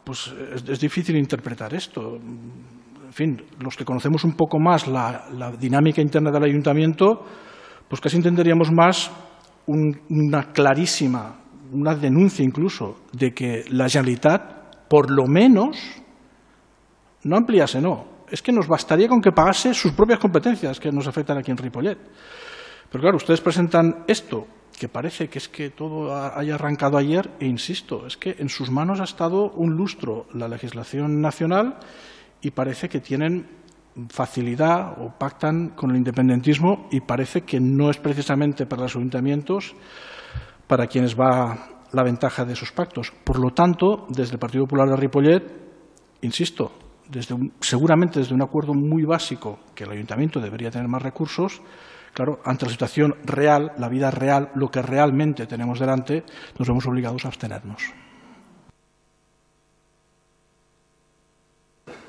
B: pues es, difícil interpretar esto. En fin, los que conocemos un poco más la, la dinámica interna del ayuntamiento, pues casi entenderíamos más un, una clarísima, una denuncia incluso, de que la Generalitat, por lo menos, no ampliase, no, es que nos bastaría con que pagase sus propias competencias que nos afectan aquí en Ripollet. Pero claro, ustedes presentan esto, que parece que es que todo haya arrancado ayer, e insisto, es que en sus manos ha estado un lustro la legislación nacional y parece que tienen facilidad o pactan con el independentismo y parece que no es precisamente para los ayuntamientos para quienes va la ventaja de esos pactos. Por lo tanto, desde el Partido Popular de Ripollet, insisto, desde un, seguramente desde un acuerdo muy básico que el ayuntamiento debería tener más recursos, claro, ante la situación real, la vida real, lo que realmente tenemos delante, nos vemos obligados a abstenernos.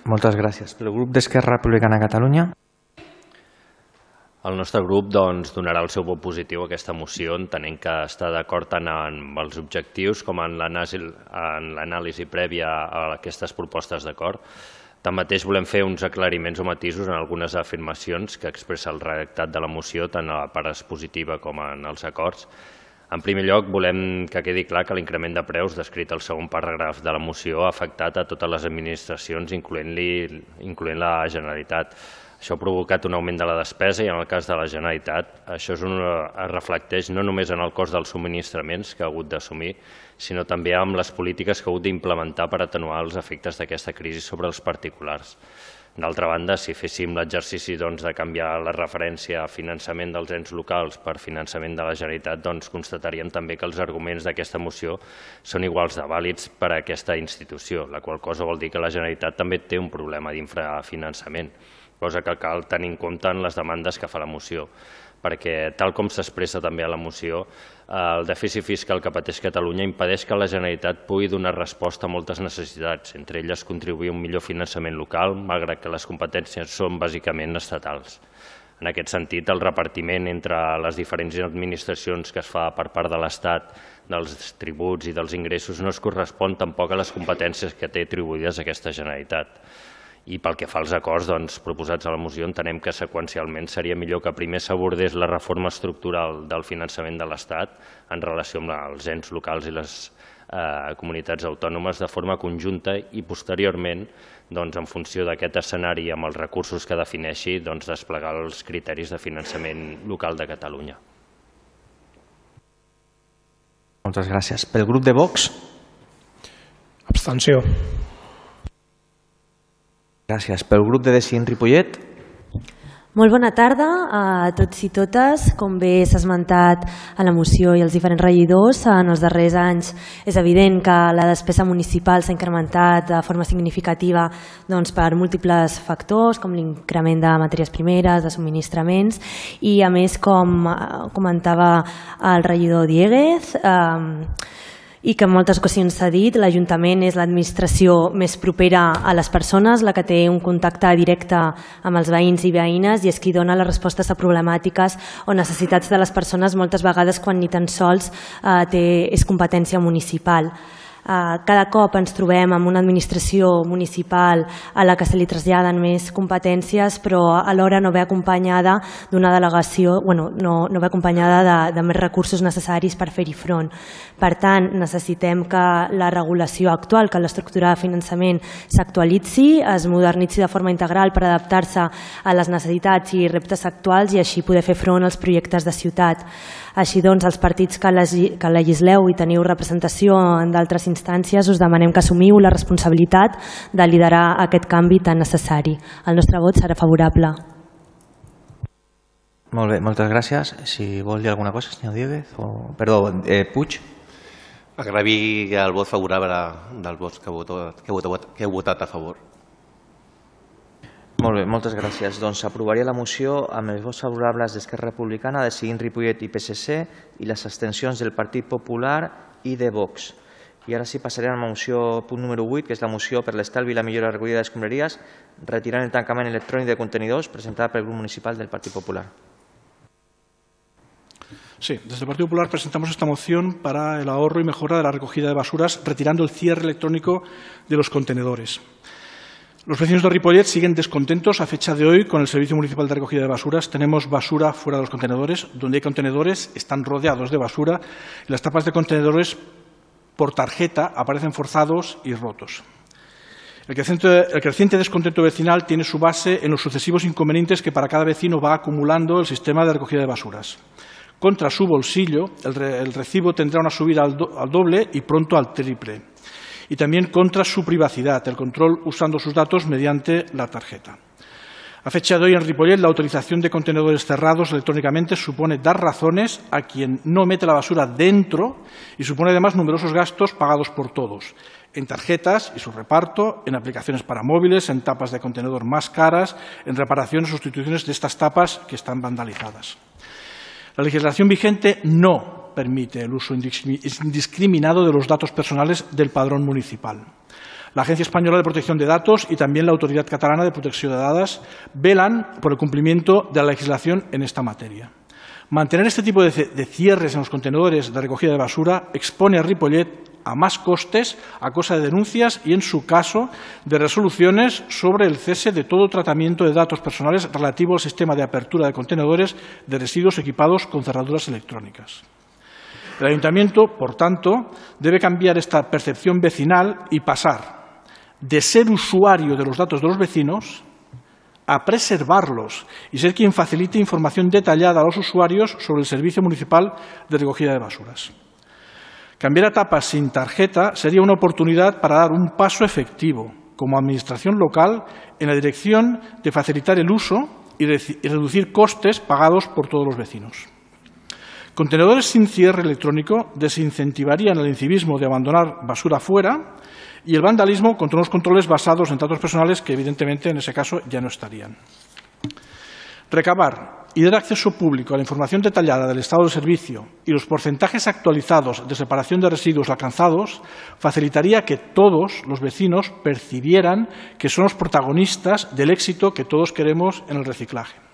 A: Moltes gràcies. Pel grup d'Esquerra Republicana de Catalunya.
C: El nostre grup doncs, donarà el seu vot positiu a aquesta moció, entenent que està d'acord tant amb els objectius com en l'anàlisi prèvia a aquestes propostes d'acord. Tanmateix volem fer uns aclariments o matisos en algunes afirmacions que expressa el redactat de la moció, tant a la part expositiva com en els acords. En primer lloc, volem que quedi clar que l'increment de preus descrit al segon paràgraf de la moció ha afectat a totes les administracions, incloent, incloent la Generalitat. Això ha provocat un augment de la despesa i en el cas de la Generalitat això és un, es reflecteix no només en el cost dels subministraments que ha hagut d'assumir, sinó també amb les polítiques que ha hagut d'implementar per atenuar els efectes d'aquesta crisi sobre els particulars. D'altra banda, si féssim l'exercici doncs, de canviar la referència a finançament dels ens locals per finançament de la Generalitat, doncs, constataríem també que els arguments d'aquesta moció són iguals de vàlids per a aquesta institució, la qual cosa vol dir que la Generalitat també té un problema d'infrafinançament cosa que cal tenir en compte en les demandes que fa la moció perquè, tal com s'expressa també a la moció, el dèficit fiscal que pateix Catalunya impedeix que la Generalitat pugui donar resposta a moltes necessitats, entre elles contribuir a un millor finançament local, malgrat que les competències són bàsicament estatals. En aquest sentit, el repartiment entre les diferents administracions que es fa per part de l'Estat dels tributs i dels ingressos no es correspon tampoc a les competències que té atribuïdes aquesta Generalitat. I pel que fa als acords doncs, proposats a la moció, entenem que seqüencialment seria millor que primer s'abordés la reforma estructural del finançament de l'Estat en relació amb els ens locals i les eh, comunitats autònomes de forma conjunta i posteriorment, doncs, en funció d'aquest escenari amb els recursos que defineixi, doncs, desplegar els criteris de finançament local de Catalunya.
A: Moltes gràcies. Pel grup de Vox.
F: Abstenció.
A: Gràcies. Pel grup de Decidint Ripollet.
K: Molt bona tarda a tots i totes. Com bé s'ha esmentat a la moció i els diferents regidors, en els darrers anys és evident que la despesa municipal s'ha incrementat de forma significativa doncs, per múltiples factors, com l'increment de matèries primeres, de subministraments, i a més, com comentava el regidor Dieguez, eh, i que en moltes ocasions s'ha dit, l'Ajuntament és l'administració més propera a les persones, la que té un contacte directe amb els veïns i veïnes i és qui dona les respostes a problemàtiques o necessitats de les persones moltes vegades quan ni tan sols eh, té, és competència municipal. Eh, cada cop ens trobem amb una administració municipal a la que se li traslladen més competències, però alhora no ve acompanyada d'una delegació, bueno, no, no ve acompanyada de, de més recursos necessaris per fer-hi front. Per tant, necessitem que la regulació actual, que l'estructura de finançament s'actualitzi, es modernitzi de forma integral per adaptar-se a les necessitats i reptes actuals i així poder fer front als projectes de ciutat. Així doncs, els partits que, legi, que legisleu i teniu representació en d'altres instàncies, us demanem que assumiu la responsabilitat de liderar aquest canvi tan necessari. El nostre vot serà favorable.
A: Molt bé, moltes gràcies. Si vol dir alguna cosa, senyor Dieguez, o... Perdó, eh, Puig.
D: Agravi el vot favorable dels votat, que heu votat, que heu votat a favor.
A: Molt bé, moltes gràcies. Doncs aprovaria la moció amb els vots favorables d'Esquerra Republicana, de Seguint Ripollet i PSC i les abstencions del Partit Popular i de Vox. I ara sí passarem a la moció punt número 8, que és la moció per l'estalvi i la millora recollida d'escombraries, retirant el tancament electrònic de contenidors presentada pel grup municipal del Partit Popular.
B: Sí, desde el Partido Popular presentamos esta moción para el ahorro y mejora de la recogida de basuras, retirando el cierre electrónico de los contenedores. Los vecinos de Ripollet siguen descontentos a fecha de hoy con el Servicio Municipal de Recogida de Basuras. Tenemos basura fuera de los contenedores. Donde hay contenedores están rodeados de basura y las tapas de contenedores por tarjeta aparecen forzados y rotos. El creciente, descontento vecinal tiene su base en los sucesivos inconvenientes que para cada vecino va acumulando el sistema de recogida de basuras. Contra su bolsillo, el, re, el recibo tendrá una subida al doble y pronto al triple. Y también contra su privacidad, el control usando sus datos mediante la tarjeta. A fecha de hoy en Ripollet, la utilización de contenedores cerrados electrónicamente supone dar razones a quien no mete la basura dentro y supone además numerosos gastos pagados por todos, en tarjetas y su reparto, en aplicaciones para móviles, en tapas de contenedor más caras, en reparaciones o sustituciones de estas tapas que están vandalizadas. La legislación vigente no permite el uso indiscriminado de los datos personales del padrón municipal. La Agencia Española de Protección de Datos y también la Autoridad Catalana de Protección de Datos velan por el cumplimiento de la legislación en esta materia. Mantener este tipo de, cierres en los contenedores de recogida de basura expone a Ripollet a más costes a causa de denuncias y, en su caso, de resoluciones sobre el cese de todo tratamiento de datos personales relativo al sistema de apertura de contenedores de residuos equipados con cerraduras electrónicas. El Ayuntamiento, por tanto, debe cambiar esta percepción vecinal y pasar de ser usuario de los datos de los vecinos a preservarlos y ser quien facilite información detallada a los usuarios sobre el Servicio Municipal de Recogida de Basuras. Cambiar a tapas sin tarjeta sería una oportunidad para dar un paso efectivo como Administración local en la dirección de facilitar el uso y reducir costes pagados por todos los vecinos. Contenedores sin cierre electrónico desincentivarían el incivismo de abandonar basura fuera y el vandalismo contra unos controles basados en datos personales que, evidentemente, en ese caso ya no estarían. Recabar y dar acceso público a la información detallada del estado del servicio y los porcentajes actualizados de separación de residuos alcanzados facilitaría que todos los vecinos percibieran que son los protagonistas del éxito que todos queremos en el reciclaje.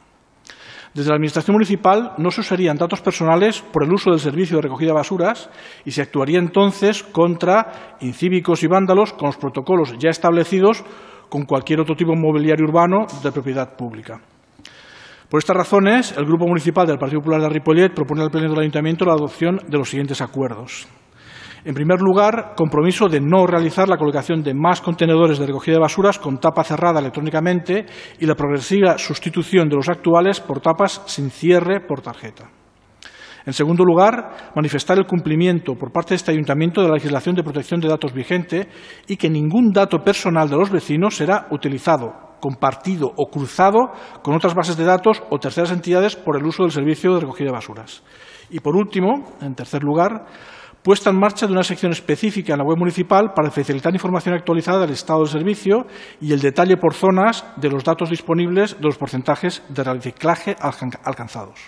B: Desde la Administración municipal no se usarían datos personales por el uso del servicio de recogida de basuras y se actuaría entonces contra incívicos y vándalos con los protocolos ya establecidos con cualquier otro tipo de mobiliario urbano de propiedad pública. Por estas razones, el Grupo Municipal del Partido Popular de Ripollet propone al Pleno del Ayuntamiento la adopción de los siguientes acuerdos. En primer lugar, compromiso de no realizar la colocación de más contenedores de recogida de basuras con tapa cerrada electrónicamente y la progresiva sustitución de los actuales por tapas sin cierre por tarjeta. En segundo lugar, manifestar el cumplimiento por parte de este ayuntamiento de la legislación de protección de datos vigente y que ningún dato personal de los vecinos será utilizado, compartido o cruzado con otras bases de datos o terceras entidades por el uso del servicio de recogida de basuras. Y por último, en tercer lugar, puesta en marcha de una sección específica en la web municipal para facilitar información actualizada del estado del servicio y el detalle por zonas de los datos disponibles de los porcentajes de reciclaje alcanzados.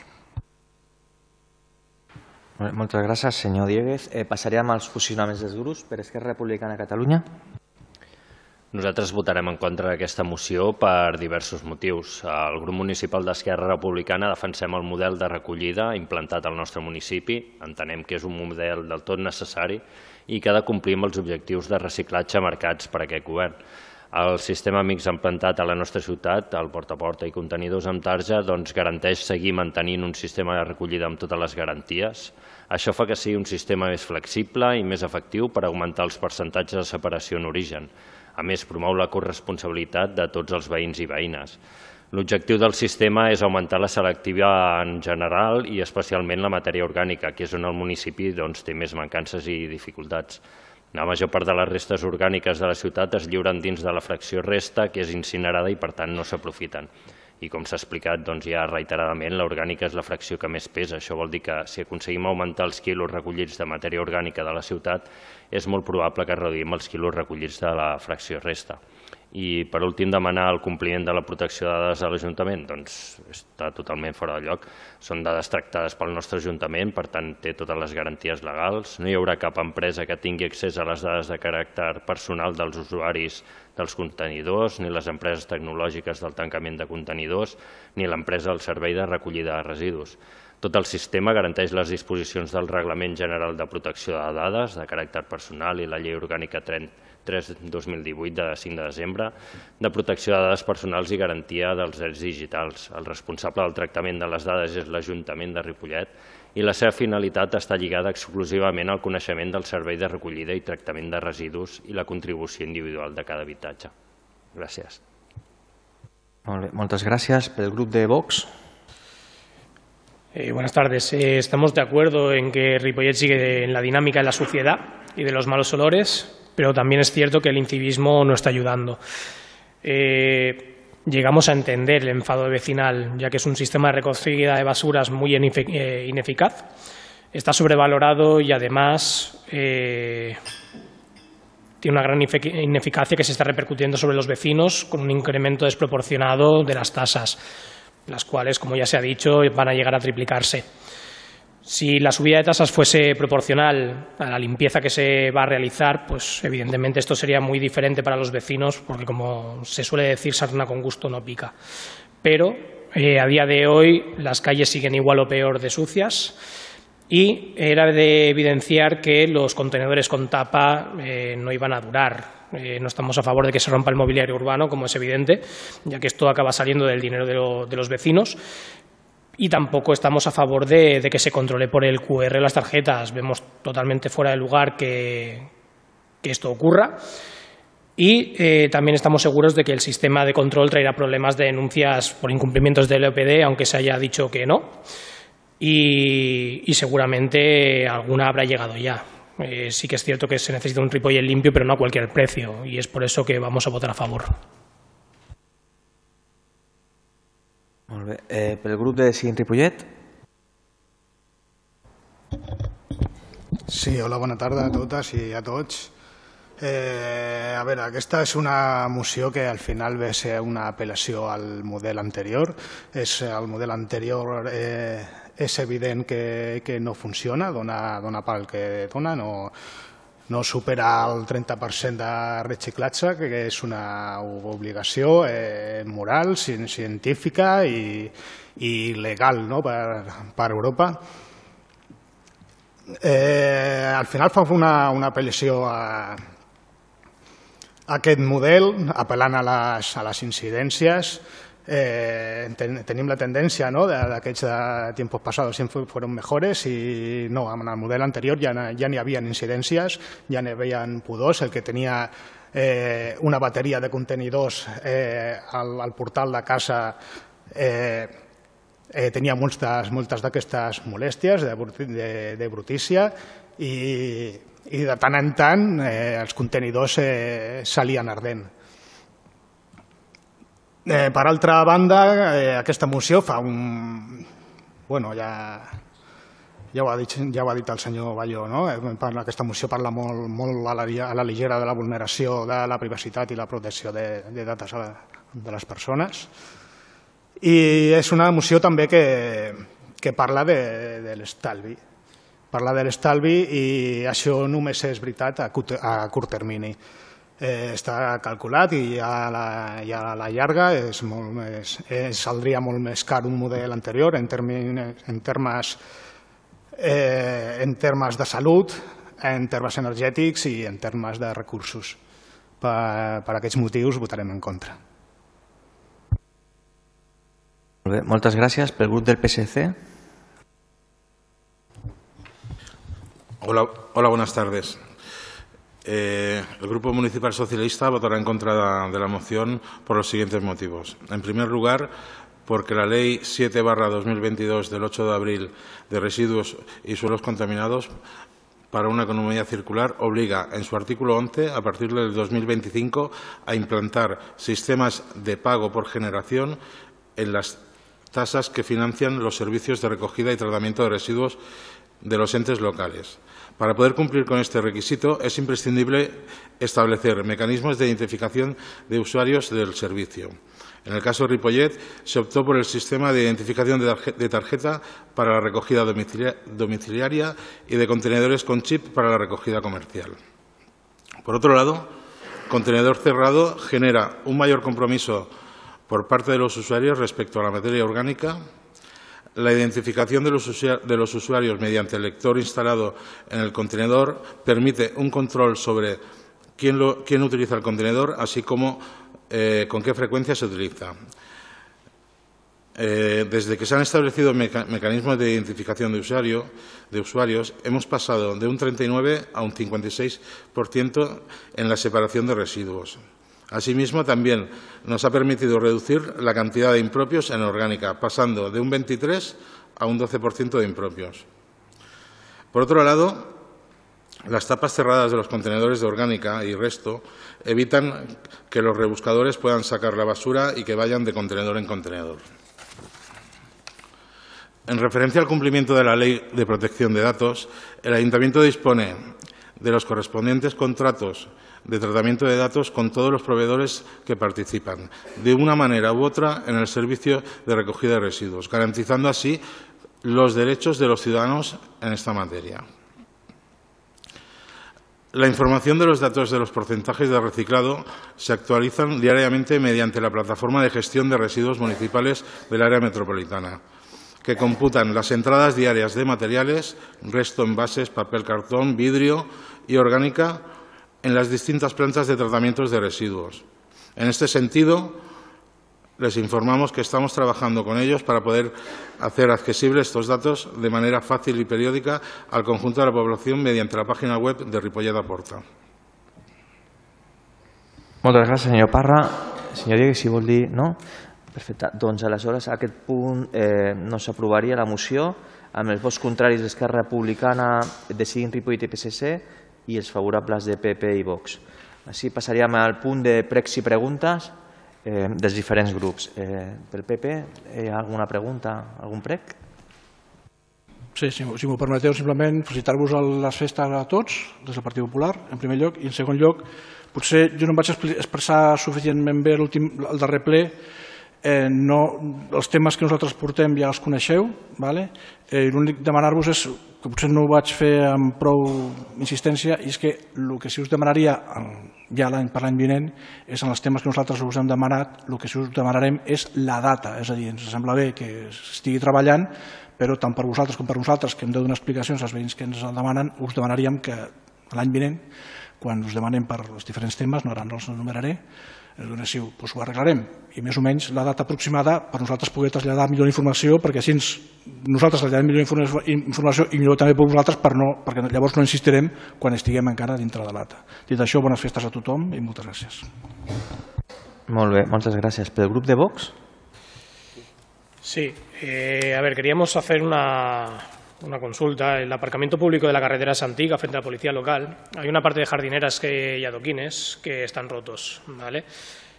A: Moltes gràcies, senyor Dieguez. Eh, passaríem als fusionaments dels grups per Esquerra Republicana de Catalunya.
C: Nosaltres votarem en contra d'aquesta moció per diversos motius. El grup municipal d'Esquerra Republicana defensem el model de recollida implantat al nostre municipi. Entenem que és un model del tot necessari i que ha de complir amb els objectius de reciclatge marcats per aquest govern. El sistema MIX implantat a la nostra ciutat, el porta a porta i contenidors amb tarja, doncs garanteix seguir mantenint un sistema de recollida amb totes les garanties. Això fa que sigui un sistema més flexible i més efectiu per augmentar els percentatges de separació en origen. A més, promou la corresponsabilitat de tots els veïns i veïnes. L'objectiu del sistema és augmentar la selectiva en general i especialment la matèria orgànica, que és on el municipi doncs, té més mancances i dificultats. La major part de les restes orgàniques de la ciutat es lliuren dins de la fracció resta, que és incinerada i per tant no s'aprofiten. I com s'ha explicat doncs, ja reiteradament, l'orgànica és la fracció que més pesa. Això vol dir que si aconseguim augmentar els quilos recollits de matèria orgànica de la ciutat, és molt probable que reduïm els quilos recollits de la fracció resta. I, per últim, demanar el compliment de la protecció de dades a l'Ajuntament. Doncs està totalment fora de lloc. Són dades tractades pel nostre Ajuntament, per tant, té totes les garanties legals. No hi haurà cap empresa que tingui accés a les dades de caràcter personal dels usuaris dels contenidors, ni les empreses tecnològiques del tancament de contenidors, ni l'empresa del servei de recollida de residus. Tot el sistema garanteix les disposicions del Reglament General de Protecció de Dades de caràcter personal i la Llei Orgànica 3-2018 de 5 de desembre de protecció de dades personals i garantia dels drets digitals. El responsable del tractament de les dades és l'Ajuntament de Ripollet i la seva finalitat està lligada exclusivament al coneixement del servei de recollida i tractament de residus i la contribució individual de cada habitatge. Gràcies.
A: Molt bé, moltes gràcies. Pel grup de Vox.
F: Eh, buenas tardes. Eh, estamos de acuerdo en que Ripollet sigue en la dinámica de la suciedad y de los malos olores, pero también es cierto que el incivismo no está ayudando. Eh, llegamos a entender el enfado vecinal, ya que es un sistema de recogida de basuras muy ineficaz, está sobrevalorado y además tiene una gran ineficacia que se está repercutiendo sobre los vecinos con un incremento desproporcionado de las tasas las cuales, como ya se ha dicho, van a llegar a triplicarse. Si la subida de tasas fuese proporcional a la limpieza que se va a realizar, pues evidentemente esto sería muy diferente para los vecinos, porque como se suele decir, sarna con gusto no pica. Pero eh, a día de hoy las calles siguen igual o peor de sucias y era de evidenciar que los contenedores con tapa eh, no iban a durar. Eh, no estamos a favor de que se rompa el mobiliario urbano, como es evidente, ya que esto acaba saliendo del dinero de, lo, de los vecinos. Y tampoco estamos a favor de, que se controle por el QR las tarjetas. Vemos totalmente fuera de lugar que, esto ocurra. Y eh, también estamos seguros de que el sistema de control traerá problemas de denuncias por incumplimientos del EOPD, aunque se haya dicho que no. Y seguramente alguna habrá llegado ya. Eh, sí que es cierto que se necesita un Ripollet limpio, pero no a cualquier precio, y es por eso que vamos a votar a favor.
A: Molt bé. Eh, pel grup de Cint Ripollet.
L: Sí, hola, bona tarda a totes i a tots. Eh, a veure, aquesta és una moció que al final ve a ser una apel·lació al model anterior. És el model anterior eh, és evident que, que no funciona, dona, dona pel que dona, no, no supera el 30% de reciclatge, que és una obligació eh, moral, científica i, i legal no? per, per Europa. Eh, al final fa una, una apel·lació a, a aquest model, apel·lant a les, a les incidències, eh, ten, tenim la tendència no, d'aquests tiempos passados sempre fueron mejores i no, en el model anterior ja, ja n'hi havia incidències, ja n'hi havia pudors, el que tenia eh, una bateria de contenidors eh, al, al portal de casa eh, eh, tenia moltes, moltes d'aquestes molèsties de, de, de brutícia i, i de tant en tant eh, els contenidors eh, salien ardent. Eh, per altra banda, eh, aquesta moció fa un... Bueno, ja, ja, ho ha dit, ja ho ha dit el senyor Balló, no? Eh, aquesta moció parla molt, molt a, la, a la ligera de la vulneració de la privacitat i la protecció de, de dates la, de les persones. I és una moció també que, que parla de, de l'estalvi. Parla de l'estalvi i això només és veritat a, a curt termini eh, està calculat i a la, i a la llarga és molt més, eh, saldria molt més car un model anterior en, termes, en, termes, eh, en termes de salut, en termes energètics i en termes de recursos. Per, per aquests motius votarem en contra.
A: Molt bé, moltes gràcies. Pel grup del PSC.
M: Hola, hola buenas tardes. Eh, el Grupo Municipal Socialista votará en contra de la moción por los siguientes motivos. En primer lugar, porque la Ley 7 2022 del 8 de abril de residuos y suelos contaminados para una economía circular obliga en su artículo 11, a partir del 2025, a implantar sistemas de pago por generación en las tasas que financian los servicios de recogida y tratamiento de residuos de los entes locales. Para poder cumplir con este requisito es imprescindible establecer mecanismos de identificación de usuarios del servicio. En el caso de Ripollet se optó por el sistema de identificación de tarjeta para la recogida domiciliaria y de contenedores con chip para la recogida comercial. Por otro lado, contenedor cerrado genera un mayor compromiso por parte de los usuarios respecto a la materia orgánica La identificación de los, usuarios mediante el lector instalado en el contenedor permite un control sobre quién, utiliza el contenedor, así como eh, con qué frecuencia se utiliza. Eh, desde que se han establecido meca mecanismos de identificación de, de usuarios, hemos pasado de un 39 a un 56% en la separación de residuos. Asimismo, también nos ha permitido reducir la cantidad de impropios en orgánica, pasando de un 23 a un 12% de impropios. Por otro lado, las tapas cerradas de los contenedores de orgánica y resto evitan que los rebuscadores puedan sacar la basura y que vayan de contenedor en contenedor. En referencia al cumplimiento de la Ley de Protección de Datos, el Ayuntamiento dispone de los correspondientes contratos de tratamiento de datos con todos los proveedores que participan, de una manera u otra, en el servicio de recogida de residuos, garantizando así los derechos de los ciudadanos en esta materia. La información de los datos de los porcentajes de reciclado se actualizan diariamente mediante la plataforma de gestión de residuos municipales del área metropolitana, que computan las entradas diarias de materiales, resto, envases, papel, cartón, vidrio y orgánica en las distintas plantas de tratamientos de residuos. En este sentido, les informamos que estamos trabajando con ellos para poder hacer accesibles estos datos de manera fácil y periódica al conjunto de la población mediante la página web de Ripollet Aporta.
A: Moltes gràcies, senyor Parra. Senyor Diego, si vol. No? Perfecte. Doncs aleshores aquest punt eh, no s'aprovaria la moció amb els vots contraris d'Esquerra Republicana, de Ripollet i PSC i els favorables de PP i Vox. Així passaríem al punt de pregs i preguntes eh, dels diferents grups. Eh, pel PP, hi ha alguna pregunta, algun prec?
B: Sí, si, si m'ho permeteu, simplement felicitar-vos les festes a tots, des del Partit Popular, en primer lloc, i en segon lloc, potser jo no em vaig expressar suficientment bé el darrer ple, eh, no, els temes que nosaltres portem ja els coneixeu, vale? eh, l'únic demanar-vos és que potser no ho vaig fer amb prou insistència, i és que el que sí us demanaria ja l'any per l'any vinent és en els temes que nosaltres us hem demanat, el que sí us demanarem és la data, és a dir, ens sembla bé que estigui treballant, però tant per vosaltres com per nosaltres, que hem de donar explicacions als veïns que ens el demanen, us demanaríem que l'any vinent, quan us demanem per els diferents temes, no ara no els enumeraré, donasiu, doncs ho arreglarem i més o menys la data aproximada per nosaltres poder traslladar millor informació perquè així nosaltres traslladem millor informació i millor també per vosaltres per no, perquè llavors no insistirem quan estiguem encara dintre de l'ata. Dit això, bones festes a tothom i moltes gràcies.
A: Molt bé, moltes gràcies. Pel grup de Vox?
F: Sí, eh, a ver, queríamos hacer una, una consulta. El aparcamiento público de la carretera Santiga frente a la policía local, hay una parte de jardineras que, y adoquines que están rotos. ¿vale?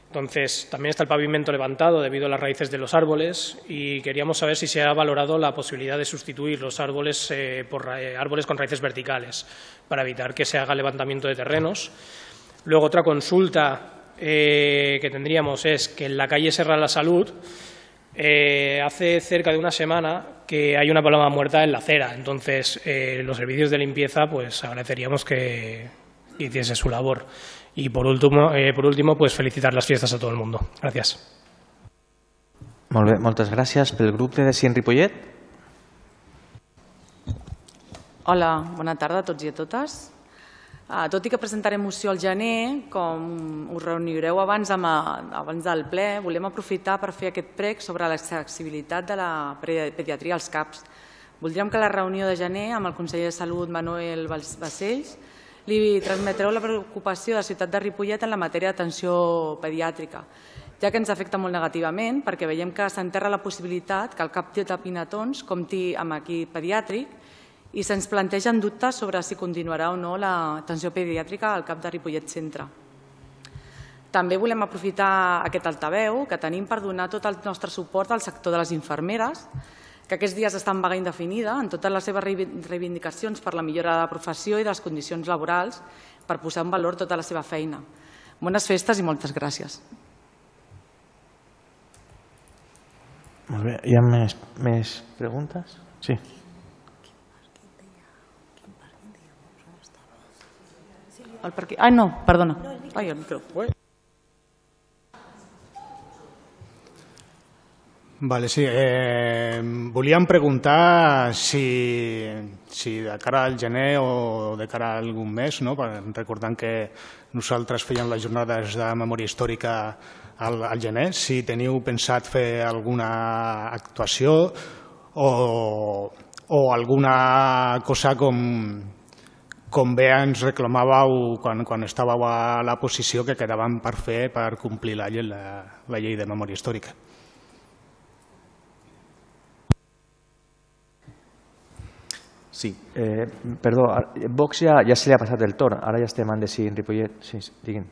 F: Entonces, también está el pavimento levantado debido a las raíces de los árboles y queríamos saber si se ha valorado la posibilidad de sustituir los árboles eh, por eh, árboles con raíces verticales para evitar que se haga levantamiento de terrenos. Luego, otra consulta eh, que tendríamos es que en la calle Serra la Salud eh, hace cerca de una semana que hay una paloma muerta en la acera, entonces eh, los servicios de limpieza pues agradeceríamos que hiciese su labor. Y por último, eh, por último pues felicitar las fiestas a todo el mundo. Gracias.
A: Molt bé, moltes gràcies. Pel grup de Decient Ripollet?
N: Hola, bona tarda a tots i a totes. Uh, tot i que presentarem moció al gener, com us reunireu abans, amb, abans del ple, volem aprofitar per fer aquest prec sobre l'accessibilitat de la pediatria als CAPs. Voldríem que la reunió de gener amb el conseller de Salut, Manuel Bacells, li transmetreu la preocupació de la ciutat de Ripollet en la matèria d'atenció pediàtrica, ja que ens afecta molt negativament perquè veiem que s'enterra la possibilitat que el CAP de Pinatons compti amb equip pediàtric i se'ns plantegen dubtes sobre si continuarà o no l'atenció pediàtrica al cap de Ripollet Centre. També volem aprofitar aquest altaveu que tenim per donar tot el nostre suport al sector de les infermeres, que aquests dies estan en vaga indefinida en totes les seves reivindicacions per la millora de la professió i de les condicions laborals per posar en valor tota la seva feina. Bones festes i moltes gràcies.
A: Molt bé. Hi ha més, més preguntes? Sí.
N: El parquí... Ah, no, perdona. Ai, el micro.
L: Vale, sí. Eh, volíem preguntar si, si de cara al gener o de cara a algun mes, no? Per- recordant que nosaltres fèiem les jornades de memòria històrica al, al gener, si teniu pensat fer alguna actuació o, o alguna cosa com, com bé ens reclamàveu quan, quan estàveu a la posició que quedaven per fer per complir la, llei- la, la llei de memòria històrica.
A: Sí. Eh, perdó, Vox ja, ja se li ha passat el torn. Ara ja estem en de sí, en Ripollet. Sí, sí, diguin.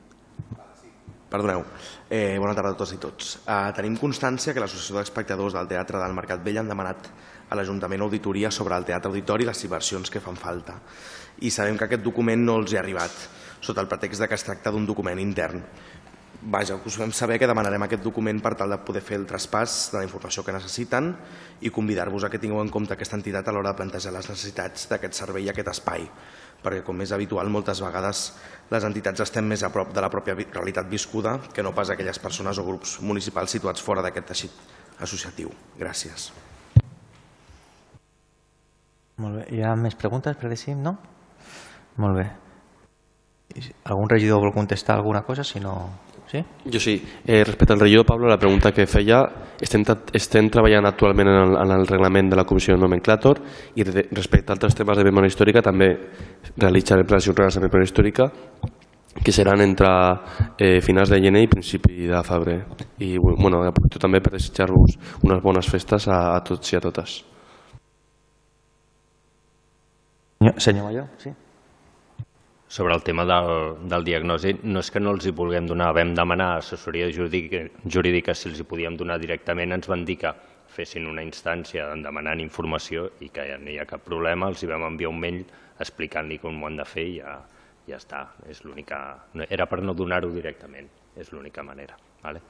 O: Perdoneu. Eh, bona tarda a tots i tots. Eh, tenim constància que l'Associació d'Espectadors del Teatre del Mercat Vell han demanat a l'Ajuntament auditoria sobre el Teatre Auditori i les inversions que fan falta. I sabem que aquest document no els hi ha arribat, sota el pretext de que es tracta d'un document intern. Vaja, us vam saber que demanarem aquest document per tal de poder fer el traspàs de la informació que necessiten i convidar-vos a que tingueu en compte aquesta entitat a l'hora de plantejar les necessitats d'aquest servei i aquest espai perquè com és habitual moltes vegades les entitats estem més a prop de la pròpia realitat viscuda que no pas aquelles persones o grups municipals situats fora d'aquest teixit associatiu. Gràcies.
A: Molt bé. Hi ha més preguntes per decidir, no? Molt bé. Algun regidor vol contestar alguna cosa? Si no... Sí?
P: Jo sí. Eh, respecte al regidor Pablo, la pregunta que feia, estem, estem treballant actualment en el, en el reglament de la Comissió de Nomenclàtor i de, respecte a altres temes de memòria històrica també realitzarem les jornades de memòria històrica que seran entre eh, finals de gener i principi de febrer. I bueno, aprofito també per desitjar-vos unes bones festes a, a tots i a totes.
A: Senyor, senyor Mayor, sí.
C: Sobre el tema del, del diagnosi, no és que no els hi vulguem donar, vam demanar assessoria jurídica, jurídica si els hi podíem donar directament, ens van dir que fessin una instància demanant informació i que ja no hi ha cap problema, els hi vam enviar un mail explicant-li com ho han de fer i ja, ja està. És l'única... Era per no donar-ho directament, és l'única manera. Vale?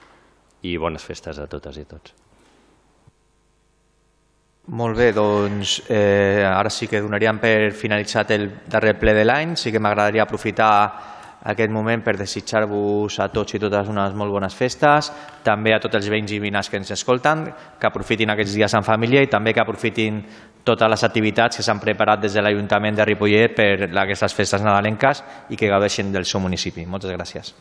C: I bones festes a totes i tots.
A: Molt bé, doncs eh, ara sí que donaríem per finalitzat el darrer ple de l'any. Sí que m'agradaria aprofitar aquest moment per desitjar-vos a tots i totes unes molt bones festes, també a tots els veïns i veïnes que ens escolten, que aprofitin aquests dies en família i també que aprofitin totes les activitats que s'han preparat des de l'Ajuntament de Ripollet per aquestes festes nadalenques i que gaudeixin del seu municipi. Moltes gràcies.